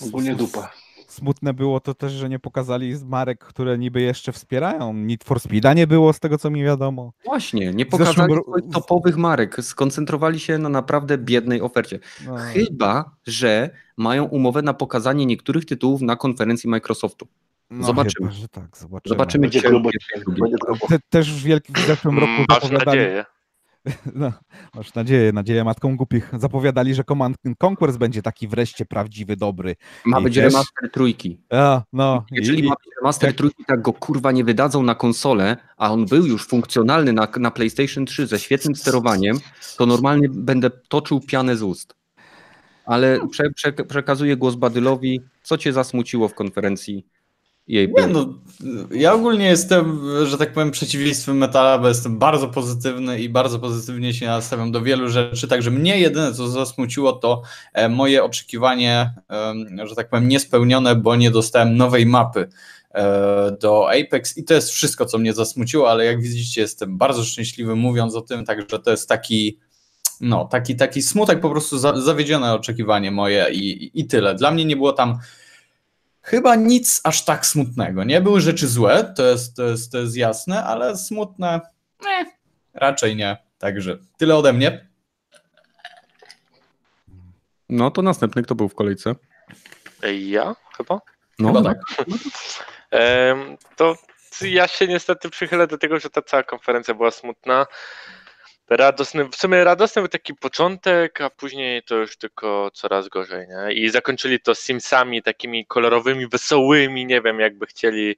Ogólnie dupa.
Smutne było to też, że nie pokazali z marek, które niby jeszcze wspierają. Need for Speeda nie było, z tego co mi wiadomo.
Właśnie, nie pokazali swoich topowych marek, skoncentrowali się na naprawdę biednej ofercie.
No,
Chyba, że mają umowę na pokazanie niektórych tytułów na konferencji Microsoftu.
no
zobaczymy.
Chyba, że tak, zobaczymy.
Zobaczymy, drugi.
Będzie grubo.
Te, też w, wielkim, w zeszłym roku
Mm, Masz
zapowiadali,
nadzieję.
no, masz nadzieję, nadzieję matką głupich, zapowiadali, że Command Conquest będzie taki wreszcie prawdziwy, dobry.
Ma
I
być
też-
remaster trójki.
A, no,
Jeżeli
i,
ma być remaster
tak.
trójki, tak go kurwa nie wydadzą na konsolę, a on był już funkcjonalny na, na PlayStation 3 ze świetnym sterowaniem, to normalnie będę toczył pianę z ust. Ale prze, prze, przekazuję głos Badylowi. Co cię zasmuciło w konferencji jej
Nie, no, ja ogólnie jestem, że tak powiem, przeciwieństwem metala, bo jestem bardzo pozytywny i bardzo pozytywnie się nastawiam do wielu rzeczy, także mnie jedyne, co zasmuciło, to e, moje oczekiwanie, że tak powiem, niespełnione, bo nie dostałem nowej mapy e, do Apex i to jest wszystko, co mnie zasmuciło, ale jak widzicie, jestem bardzo szczęśliwy mówiąc o tym, także to jest taki, no, taki, taki smutek, po prostu za, zawiedzione oczekiwanie moje i- i tyle. Dla mnie nie było tam Chyba nic aż tak smutnego. Nie były rzeczy złe, to jest, to jest, to jest jasne, ale smutne nie, raczej nie. Także tyle ode mnie.
No to następny, kto był w kolejce?
Ej, Ja chyba?
No,
Chyba tak.
To ja się niestety przychylę do tego, że ta cała konferencja była smutna. Radosny, w sumie radosny był taki początek, a później to już tylko coraz gorzej, nie? I zakończyli to Simsami takimi kolorowymi, wesołymi, nie wiem, jakby chcieli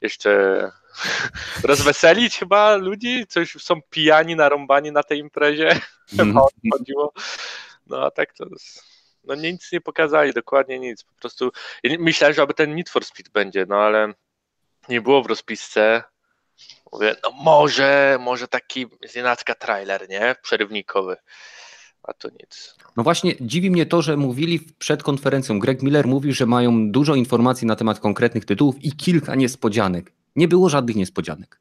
jeszcze rozweselić chyba ludzi, coś są pijani, narąbani na tej imprezie,
Mhm.
chyba o to chodziło. No a tak to no nic nie pokazali, dokładnie nic. Po prostu myślałem, że aby ten Need for Speed będzie, no ale nie było w rozpisce. Mówię, no może, może taki znienacka trailer, nie? Przerywnikowy. A to nic.
No właśnie, dziwi mnie to, że mówili przed konferencją. Greg Miller mówił, że mają dużo informacji na temat konkretnych tytułów i kilka niespodzianek. Nie było żadnych niespodzianek.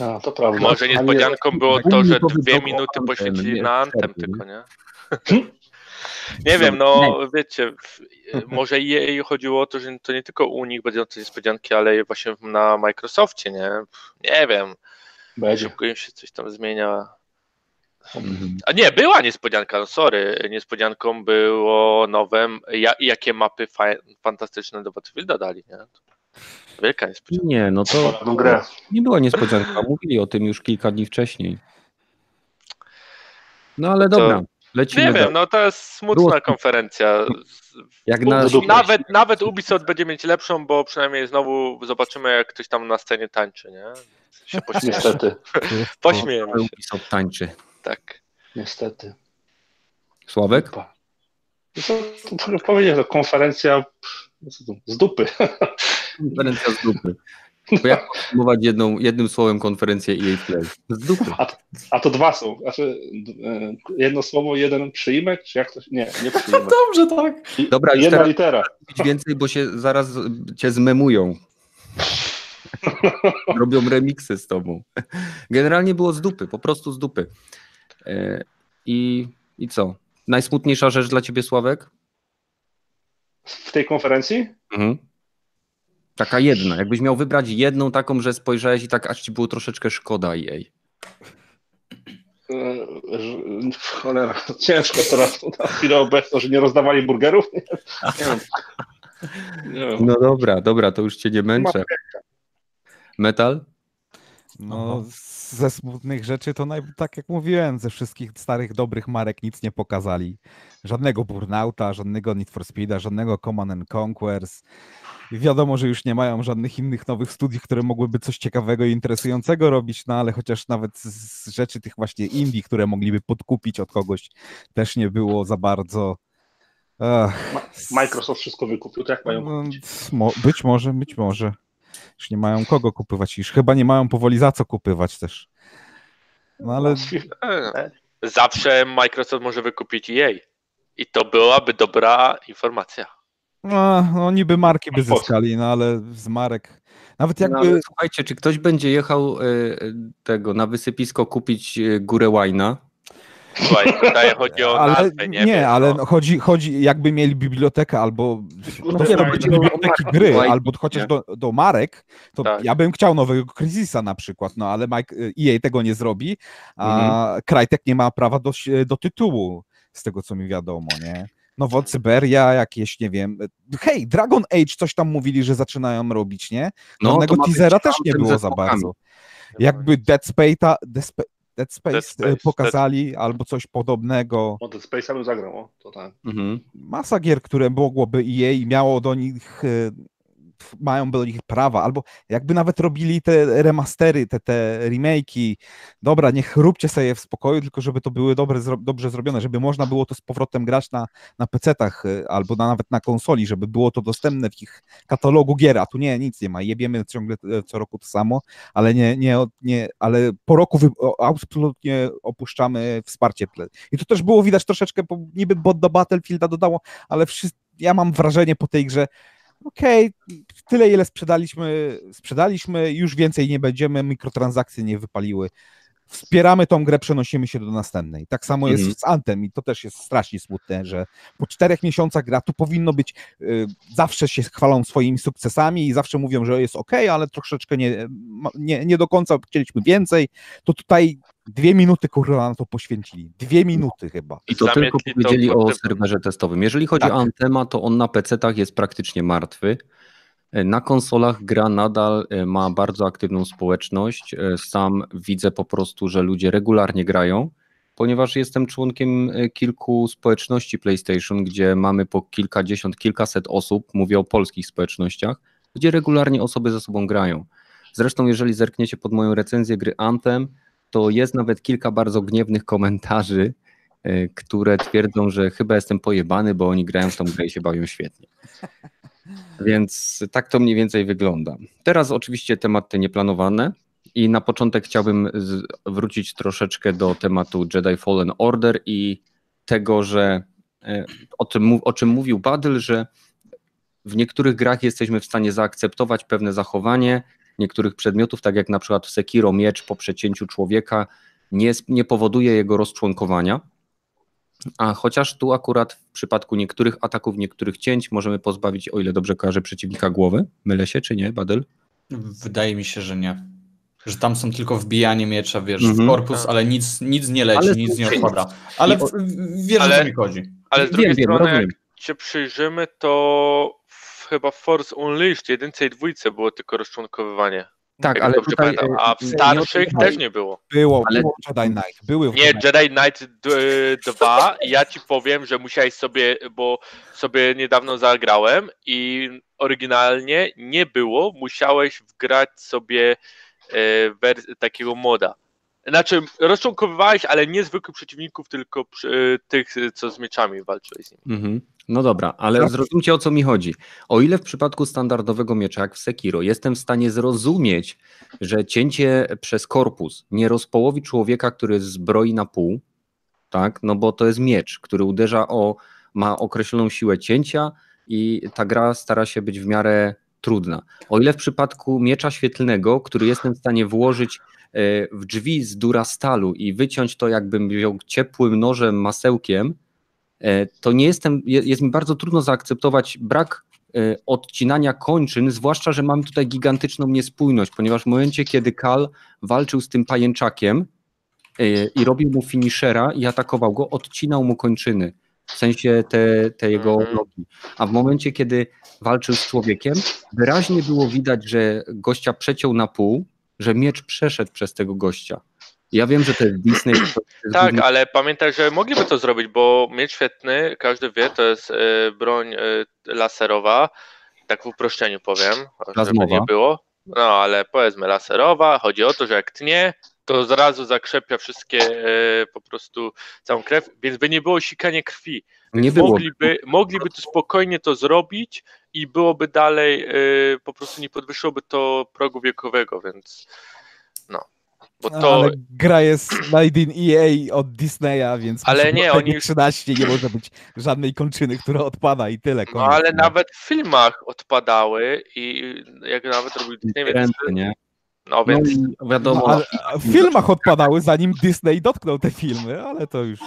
A, to prawda.
Może niespodzianką było to, że dwie minuty poświęcili na Anthem
przerwy,
tylko,
nie?
Nie? Wiem, no wiecie, może jej chodziło o to, że to nie tylko u nich będą te niespodzianki, ale właśnie na Microsoftie, nie? Nie wiem,
Będzie.
szybko im się coś tam zmienia.
Mhm.
A nie, była niespodzianka, no sorry. Niespodzianką było nowe, ja, jakie mapy fa fantastyczne do Battlefielda dali, nie? Wielka niespodzianka.
Nie, no to nie była niespodzianka. Mówili o tym już kilka dni wcześniej. No ale dobra, lecimy
Nie wiem, no to jest smutna
Było-
konferencja.
Jak na.
Nawet, nawet Ubisoft będzie mieć lepszą, bo przynajmniej znowu zobaczymy, jak ktoś tam na scenie tańczy, nie? Się.
Niestety.
Pośmiejemy się,
Ubisoft tańczy.
tak.
Niestety.
Sławek?
Pa. No to, to, to powiedzieć, to konferencja co z dupy.
Konferencja z dupy. To jak podsumować jedną, jednym słowem konferencję EA Play? Z dupy.
A to dwa są. Znaczy, e, jedno słowo, jeden przyimek, czy jak to się... Nie, nie przyimek.
Dobrze, tak.
I-
Dobra,
Jedna
teraz
litera.
mówić więcej, bo się zaraz cię zmemują. Robią remiksy z tobą. Generalnie było z dupy, po prostu z dupy. E, I, I co? Najsmutniejsza rzecz dla ciebie, Sławek?
W tej konferencji?
Mhm. Taka jedna. Jakbyś miał wybrać jedną taką, że spojrzałeś i tak aż ci było troszeczkę szkoda jej.
Że- Cholera, ciężko teraz na chwilę obecną, że nie rozdawali burgerów. Nie wiem. Nie wiem.
No dobra, dobra, to już cię nie męczę. Metal?
No, ze smutnych rzeczy to naj, tak jak mówiłem, ze wszystkich starych, dobrych marek nic nie pokazali. Żadnego Burnouta, żadnego Need for Speeda, żadnego Command and Conquers. I wiadomo, że już nie mają żadnych innych nowych studiów, które mogłyby coś ciekawego i interesującego robić, no ale chociaż nawet z rzeczy tych właśnie indie, które mogliby podkupić od kogoś, też nie było za bardzo. Ech,
Microsoft wszystko wykupił, to jak mają
no,
kupić?
być może, być może. Już nie mają kogo kupywać, już chyba nie mają powoli za co kupywać też. No ale
E, Zawsze Microsoft może wykupić EA. I to byłaby dobra informacja.
no, no niby marki by zyskali, no ale z marek. Nawet
No,
jakby.
ale słuchajcie, czy ktoś będzie jechał e, tego na wysypisko kupić e, górę łajna?
Słuchaj, tutaj chodzi o
ale
nazwę,
nie,
nie, wiem,
ale
no.
no, chodzi, chodzi, jakby mieli bibliotekę albo
No
no,
to
nie, no, biblioteki gry, albo chociaż
nie?
do, do marek, to
Tak.
ja bym chciał nowego Crysisa na przykład, no ale Mike, EA tego nie zrobi, a
Mhm.
Crytek nie ma prawa do, do tytułu, z tego co mi wiadomo, nie? Nowo Cyberia, jakieś, nie wiem. Hej, Dragon Age coś tam mówili, że zaczynają robić, nie?
No,
Żadnego
być
teasera też nie było za bardzo. Jakby Dead Space'a, Dead Spa- Dead Space,
Dead Space,
e, pokazali, albo coś podobnego.
O, Dead Space'a bym zagrał, o, to tak.
Mhm.
Masa gier, które mogłoby EA i miało do nich, e, mają do nich prawa, albo jakby nawet robili te remastery, te, te remake'i, dobra, niech róbcie sobie w spokoju, tylko żeby to były dobre, dobrze zrobione, żeby można było to z powrotem grać na, na PC-tach e, albo na, nawet na konsoli, żeby było to dostępne w ich katalogu gier, a tu nie, nic nie ma, jebiemy ciągle e, co roku to samo, ale nie, nie, nie ale po roku wy, absolutnie opuszczamy wsparcie. I to też było widać troszeczkę, bo niby bot do Battlefielda dodało, ale wszyscy, ja mam wrażenie po tej grze, okej, tyle ile sprzedaliśmy, sprzedaliśmy, już więcej nie będziemy, mikrotransakcje nie wypaliły. Wspieramy tą grę, przenosimy się do następnej. Tak samo
Mhm.
jest z Antem i to też jest strasznie smutne, że po czterech miesiącach gra tu powinno być, y, zawsze się chwalą swoimi sukcesami i zawsze mówią, że jest ok, ale troszeczkę nie, nie, nie do końca chcieliśmy więcej, to tutaj dwie minuty kurwa na to poświęcili. Dwie minuty chyba.
I to tylko
to
powiedzieli o
potem.
serwerze testowym. Jeżeli chodzi
Tak.
o Antema, to on na PC-tach jest praktycznie martwy. Na konsolach gra nadal e, ma bardzo aktywną społeczność. E, Sam widzę po prostu, że ludzie regularnie grają, ponieważ jestem członkiem e, kilku społeczności PlayStation, gdzie mamy po kilkadziesiąt, kilkaset osób, mówię o polskich społecznościach, gdzie regularnie osoby ze sobą grają. Zresztą, jeżeli zerkniecie pod moją recenzję gry Anthem, to jest nawet kilka bardzo gniewnych komentarzy, które twierdzą, że chyba jestem pojebany, bo oni grają w tą grę i się bawią świetnie. Więc tak to mniej więcej wygląda. Teraz oczywiście tematy nieplanowane i na początek chciałbym wrócić troszeczkę do tematu Jedi Fallen Order i tego, że e, o mów- o czym mówił Badyl, że w niektórych grach jesteśmy w stanie zaakceptować pewne zachowanie niektórych przedmiotów, tak jak na przykład Sekiro miecz po przecięciu człowieka nie, nie powoduje jego rozczłonkowania, a chociaż tu akurat w przypadku niektórych ataków, niektórych cięć możemy pozbawić, o ile dobrze kojarzę, przeciwnika głowy. Mylę się czy nie, Badyl?
Wydaje mi się, że nie. Że tam są tylko wbijanie miecza, wiesz,
Mhm.
w korpus, ale nic, nic nie leci,
Ale
nic nie odpada. Ale
o-
w- wiesz, o
Ale-
co mi chodzi.
Ale z drugiej
wiem,
strony,
rozumiem.
jak się przyjrzymy, to w, chyba Force Unleashed jedynce i dwójce było tylko rozczłonkowywanie.
Tak, ale tutaj...
pamiętam.
e,
A w
nie
starszych
odbywaj-
też nie było.
Było,
Ale-
było Jedi Knight, były
Nie,
Jedi
Jedi Knight 2 i ja ci powiem, że musiałeś sobie, bo sobie niedawno zagrałem i oryginalnie nie było, musiałeś wgrać sobie e, wers- takiego moda. Znaczy, rozczłonkowywałeś, ale nie zwykłych przeciwników, tylko przy, tych, co z mieczami walczyłeś z nimi.
Mhm. No dobra, ale
Tak.
zrozumcie o co mi chodzi. O ile w przypadku standardowego miecza, jak w Sekiro, jestem w stanie zrozumieć, że cięcie przez korpus nie rozpołowi człowieka, który zbroi na pół, tak, no bo to jest miecz, który uderza o, ma określoną siłę cięcia i ta gra stara się być w miarę trudna. O ile w przypadku miecza świetlnego, który jestem w stanie włożyć e, w drzwi z durastalu i wyciąć to jakbym wziął ciepłym nożem, masełkiem, to nie jestem, je- jest mi bardzo trudno zaakceptować brak e, odcinania kończyn, zwłaszcza, że mamy tutaj gigantyczną niespójność, ponieważ w momencie, kiedy Kal walczył z tym pajęczakiem e, i robił mu finishera i atakował go, odcinał mu kończyny, w sensie te, te jego
Mhm.
nogi. A w momencie, kiedy walczył z człowiekiem, wyraźnie było widać, że gościa przeciął na pół, że miecz przeszedł przez tego gościa. Ja wiem, że to jest Disney. To jest
Tak,
główny-
ale pamiętaj, że mogliby to zrobić, bo miecz świetny, każdy wie, to jest e, broń e, laserowa, tak w uproszczeniu powiem, żeby
Plazmowa.
nie było. No, ale powiedzmy laserowa, chodzi o to, że jak tnie, to zrazu zakrzepia wszystkie e, po prostu całą krew, więc by nie było sikania krwi.
nie było.
Mogliby, mogliby to spokojnie to zrobić i byłoby dalej, e, po prostu nie podwyższyłoby to progu wiekowego, więc no. Bo
No,
to,
Ale gra jest made in EA od Disneya, więc
Ale nie, oni-
13 nie może być żadnej kończyny, która odpada i tyle.
No
koniec.
ale nawet w filmach odpadały i jak nawet robił Disney, więc,
nie?
no
No
więc
i wiadomo,
No, w filmach odpadały, zanim Disney dotknął te filmy, ale to już.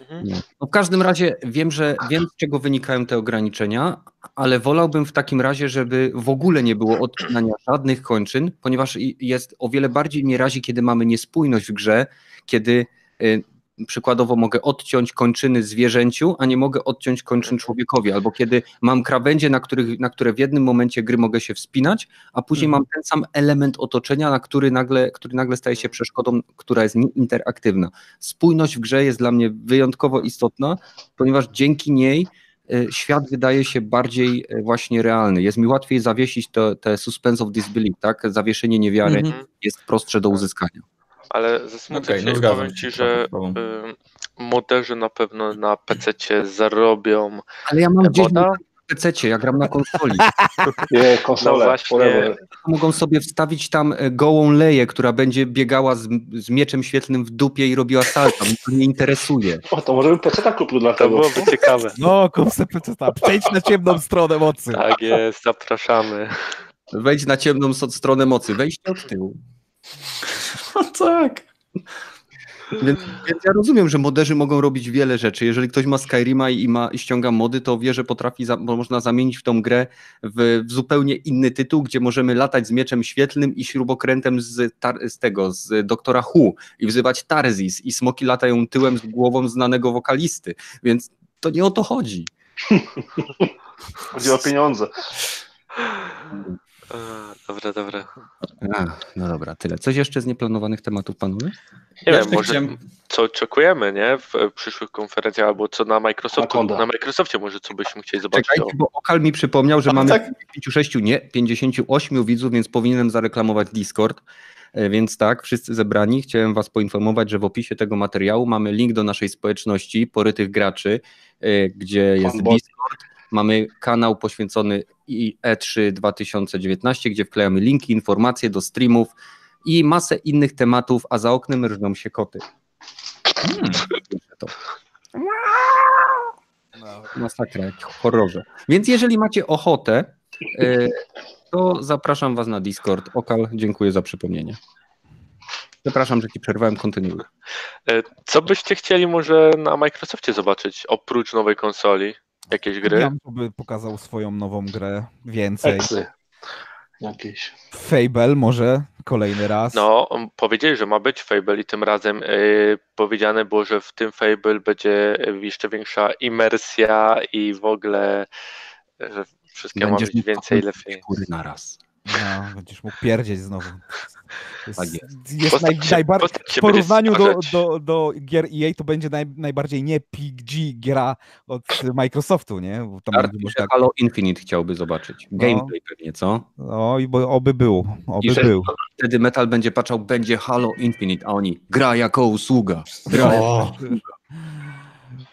Mhm.
No w każdym razie wiem, że wiem, z czego wynikają te ograniczenia, ale wolałbym w takim razie, żeby w ogóle nie było odcinania żadnych kończyn, ponieważ jest o wiele bardziej mnie razi, kiedy mamy niespójność w grze, kiedy y, przykładowo mogę odciąć kończyny zwierzęciu, a nie mogę odciąć kończyn człowiekowi, albo kiedy mam krawędzie, na, których, na które w jednym momencie gry mogę się wspinać, a później
Mhm.
mam ten sam element otoczenia, na który nagle, który nagle staje się przeszkodą, która jest interaktywna spójność w grze jest dla mnie wyjątkowo istotna, ponieważ dzięki niej e, świat wydaje się bardziej e, właśnie realny. Jest mi łatwiej zawiesić to, te suspense of disbelief, tak? Zawieszenie niewiary
Mhm.
jest prostsze do uzyskania.
Ale zasmucę
Okej,
się
no
powiem ci, że y, moderzy na pewno na PC zarobią.
Ale ja mam gdzieś
Woda?
na PC, ja gram na konsoli.
Nie, konsole,
No właśnie.
Mogą sobie wstawić tam e, gołą leję, która będzie biegała z, z mieczem świetlnym w dupie i robiła salto. Mnie to nie interesuje.
O, to może bym PC kupił dla
To
tego.
byłoby ciekawe.
No, koncepcja, przejdź na ciemną stronę mocy.
Tak jest, zapraszamy.
Wejdź na ciemną stronę mocy, wejście od tyłu.
No tak.
Więc, więc ja rozumiem, że moderzy mogą robić wiele rzeczy. Jeżeli ktoś ma Skyrima i, ma, i ściąga mody, to wie, że potrafi, za, bo można zamienić w tą grę w, w zupełnie inny tytuł, gdzie możemy latać z mieczem świetlnym i śrubokrętem z, tar, z tego, z doktora Hu i wzywać Tarzis i smoki latają tyłem z głową znanego wokalisty. Więc to nie o to chodzi.
Chodzi o pieniądze.
Dobra, dobra.
A, no dobra, tyle. Coś jeszcze z nieplanowanych tematów, panowie?
Nie
Ja
wiem, może
chciałem-
co oczekujemy, nie? W przyszłych konferencjach, albo co na
Anaconda.
na Microsoftie może co byśmy chcieli zobaczyć.
Czekajcie, bo Okal mi przypomniał, że
A,
mamy
tak.
56, nie, 58 widzów, więc powinienem zareklamować Discord. E, Więc tak, wszyscy zebrani, chciałem was poinformować, że w opisie tego materiału mamy link do naszej społeczności Porytych Graczy, e, gdzie jest. Discord, mamy kanał poświęcony i E3 2019, gdzie wklejamy linki, informacje do streamów i masę innych tematów, a za oknem rżną się koty. Hmm, to. Masakra, jak horrorze. Więc jeżeli macie ochotę, e, to zapraszam was na Discord. Okal, dziękuję za przypomnienie. Przepraszam, że ci przerwałem, kontynuuję.
E, Co byście chcieli może na Microsoftie zobaczyć, oprócz nowej konsoli? Jakieś gry?
Ja by pokazał swoją nową grę więcej.
Eksy. Jakieś.
Fable może kolejny raz.
No, powiedzieli, że ma być Fable i tym razem y, powiedziane było, że w tym Fable będzie jeszcze większa imersja i w ogóle, że wszystkiego ma
Będziesz
być
mógł
więcej, lepiej.
Góry na raz.
No, będziesz mógł pierdzieć znowu. Jest,
Tak
jest. Naj,
się-
najbardziej, w porównaniu do, do, do gier EA to będzie naj, najbardziej nie PG gra od Microsoftu, nie? Bo tam
Art
można-
Halo Infinite chciałby zobaczyć.
No.
Gameplay pewnie, co?
No i bo, oby był, oby
I że-
był.
Wtedy Metal będzie patrzał, będzie Halo Infinite, a oni gra jako usługa. Gra
O,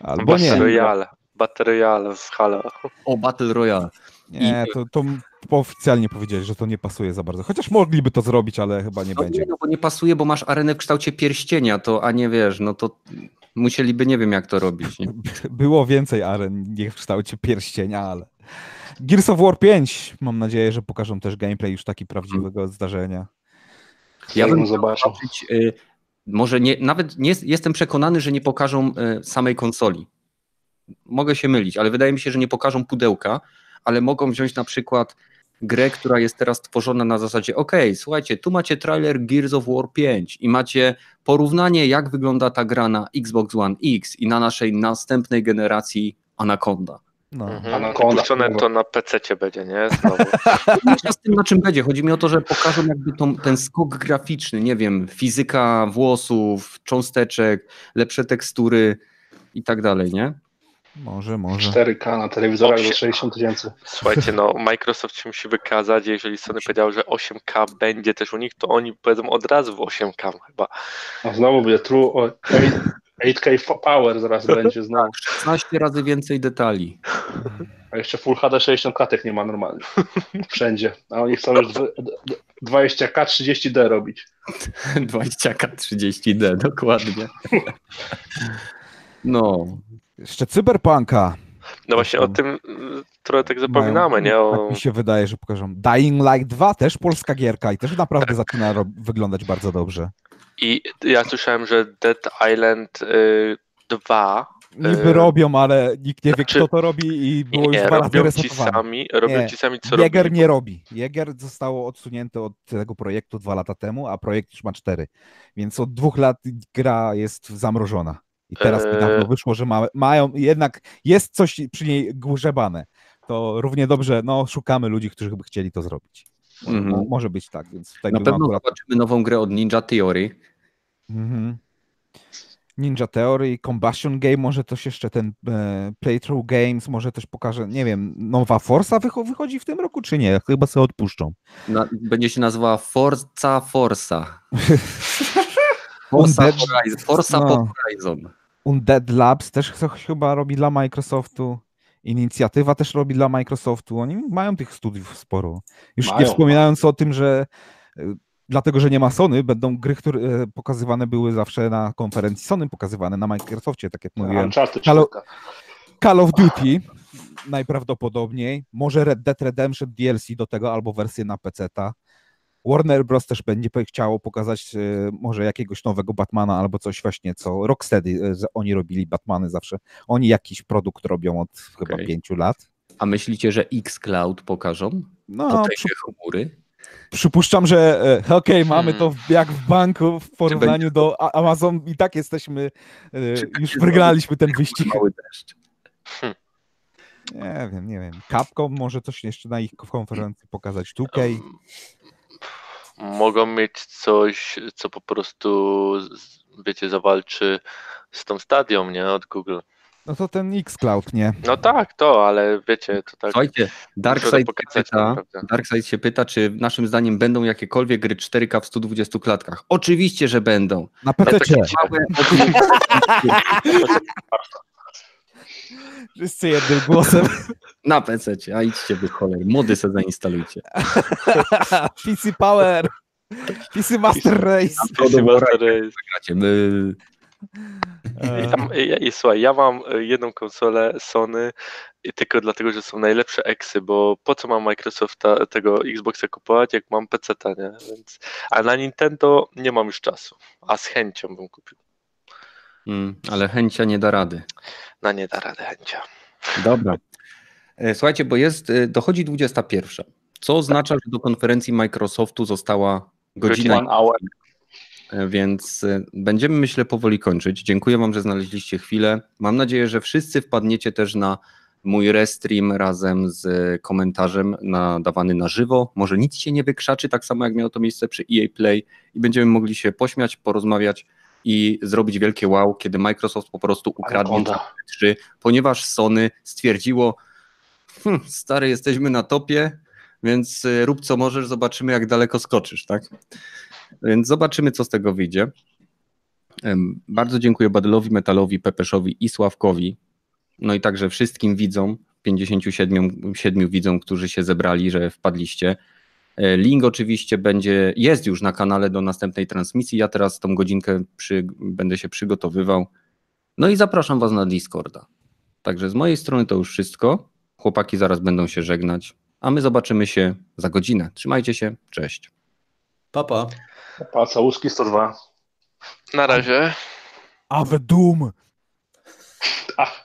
Albo
Battle
nie.
Royale. Battle Royale z Halo.
o Battle Royale.
Nie, to, to oficjalnie powiedzieli, że to nie pasuje za bardzo. Chociaż mogliby to zrobić, ale chyba nie
No
będzie.
nie, no bo nie pasuje, bo masz arenę w kształcie pierścienia, to a nie wiesz, no to musieliby nie wiem jak to robić. Nie?
Było więcej aren, nie w kształcie pierścienia, ale... Gears of War 5, mam nadzieję, że pokażą też gameplay już taki prawdziwego zdarzenia.
Ja bym
zobaczył.
zobaczyć, y, może nie, nawet nie jestem przekonany, że nie pokażą y, samej konsoli. Mogę się mylić, ale wydaje mi się, że nie pokażą pudełka, ale mogą wziąć na przykład grę, która jest teraz tworzona na zasadzie ok, słuchajcie, tu macie trailer Gears of War 5 i macie porównanie jak wygląda ta gra na Xbox One X i na naszej następnej generacji Anaconda.
No.
Mhm.
Anaconda.
Puszczone to na PC będzie, nie? Znowu.
Z tym, na czym będzie. Chodzi mi o to, że pokażą jakby tą, ten skok graficzny, nie wiem, fizyka włosów, cząsteczek, lepsze tekstury i tak dalej, nie?
Może, może.
4K na telewizorach do 60 tysięcy.
Słuchajcie, no Microsoft się musi wykazać, jeżeli Sony powiedział, że 8K będzie też u nich, to oni powiedzą od razu w 8K chyba.
A znowu będzie true o 8K power zaraz będzie znowu.
16 razy więcej detali.
A jeszcze Full HD 60 klatek nie ma normalnie. Wszędzie. A oni chcą już dw- d- 20K 30D robić.
20K 30D, dokładnie. No,
Jeszcze Cyberpunka.
No właśnie o tym y, trochę tak zapominamy, nie? O...
Tak mi się wydaje, że pokażą. Dying Light 2 też polska gierka i też naprawdę zaczyna ro- wyglądać bardzo dobrze.
I ja słyszałem, że Dead Island y, 2
Niby
E,
robią, ale nikt nie wie,
znaczy-
kto to robi i było
nie,
już dwa
robią ci sami, robią
Nie.
ci sami co
Jäger
robili.
nie robi. Jäger zostało odsunięte od tego projektu dwa lata temu, a projekt już ma cztery. Więc od dwóch lat gra jest zamrożona. I teraz
Eee.
niedawno wyszło, że ma, mają, jednak jest coś przy niej grzebane. To równie dobrze, no szukamy ludzi, którzy by chcieli to zrobić.
Mhm.
Może być tak, więc tutaj
na pewno
akurat...
zobaczymy nową grę od Ninja Theory.
Mhm. Ninja Theory, Combustion Game, może też jeszcze ten e, Playthrough Games, może też pokaże, nie wiem, nowa Forza wycho- wychodzi w tym roku, czy nie? Chyba sobie odpuszczą.
Na, będzie się nazywała Forza Forza. Forza Horizon. Forza
no.
Horizon.
Undead Labs też coś chyba robi dla Microsoftu. Inicjatywa też robi dla Microsoftu. Oni mają tych studiów sporo. Już nie
Mają.
wspominając o tym, że y, dlatego, że nie ma Sony, będą gry, które e, pokazywane były zawsze na konferencji Sony, pokazywane na Microsoftie, tak jak mówiłem. Halo-
4.
Call of Duty najprawdopodobniej, może Red Dead Redemption DLC do tego albo wersję na PC-ta. Warner Bros. też będzie chciało pokazać e, może jakiegoś nowego Batmana albo coś właśnie, co Rocksteady, e, oni robili Batmany zawsze. Oni jakiś produkt robią od chyba
Okej.
pięciu lat.
A myślicie, że Xcloud pokażą?
No,
Potęgę
przy,
chmury?
przypuszczam, że e, okej, mamy to
Hmm.
w- jak w banku w porównaniu do Amazon i tak jesteśmy,
Czy
już wygraliśmy ten wyścig.
Mały deszcz.
Nie wiem, nie wiem. Capcom może coś jeszcze na ich konferencji pokazać. 2K.
Mogą mieć coś, co po prostu, wiecie, zawalczy z tą stadią, nie? Od Google.
No to ten Xcloud, nie?
No tak, to, ale wiecie, to tak.
Słuchajcie, Darkseid się,
pokazać,
pyta. Darkseid się pyta, czy naszym zdaniem będą jakiekolwiek gry 4K w 120 klatkach. Oczywiście, że będą.
Na PC. Wszyscy jednym głosem.
Na PC, a idźcie wy choler. Mody sobie zainstalujcie.
PC Power. PC Master Race.
PC Master Race.
My...
I, tam, i, I słuchaj, ja mam y, jedną konsolę Sony i tylko dlatego, że są najlepsze eksy, bo po co mam Microsofta tego Xboxa kupować, jak mam PC, nie? Więc, a na Nintendo nie mam już czasu, a z chęcią bym kupił.
Mm, ale chęcia nie da rady.
Na nie da rady chęcia.
Dobra. E, Słuchajcie, bo jest, e, dochodzi 21. Co oznacza, że do konferencji Microsoftu została godzina, e, więc będziemy, myślę, powoli kończyć. Dziękuję Wam, że znaleźliście chwilę. Mam nadzieję, że wszyscy wpadniecie też na mój restream razem z komentarzem nadawany na żywo. Może nic się nie wykrzaczy, tak samo jak miało to miejsce przy EA Play i będziemy mogli się pośmiać, porozmawiać i zrobić wielkie wow, kiedy Microsoft po prostu ukradnie
Anaconda.
3, ponieważ Sony stwierdziło, hm, stary, jesteśmy na topie, więc y, rób co możesz, zobaczymy jak daleko skoczysz, tak? Więc zobaczymy, co z tego wyjdzie. Bardzo dziękuję Badylowi, Metalowi, Pepeszowi i Sławkowi, no i także wszystkim widzom, 57 siedmiu widzom, którzy się zebrali, że wpadliście. E, Link oczywiście będzie, jest już na kanale do następnej transmisji. Ja teraz tą godzinkę przy, będę się przygotowywał. No i zapraszam Was na Discorda. Także z mojej strony to już wszystko. Chłopaki zaraz będą się żegnać, a my zobaczymy się za godzinę. Trzymajcie się, cześć.
Papa.
Pa, całuski 102.
Na razie.
Ave Doom.
Ach,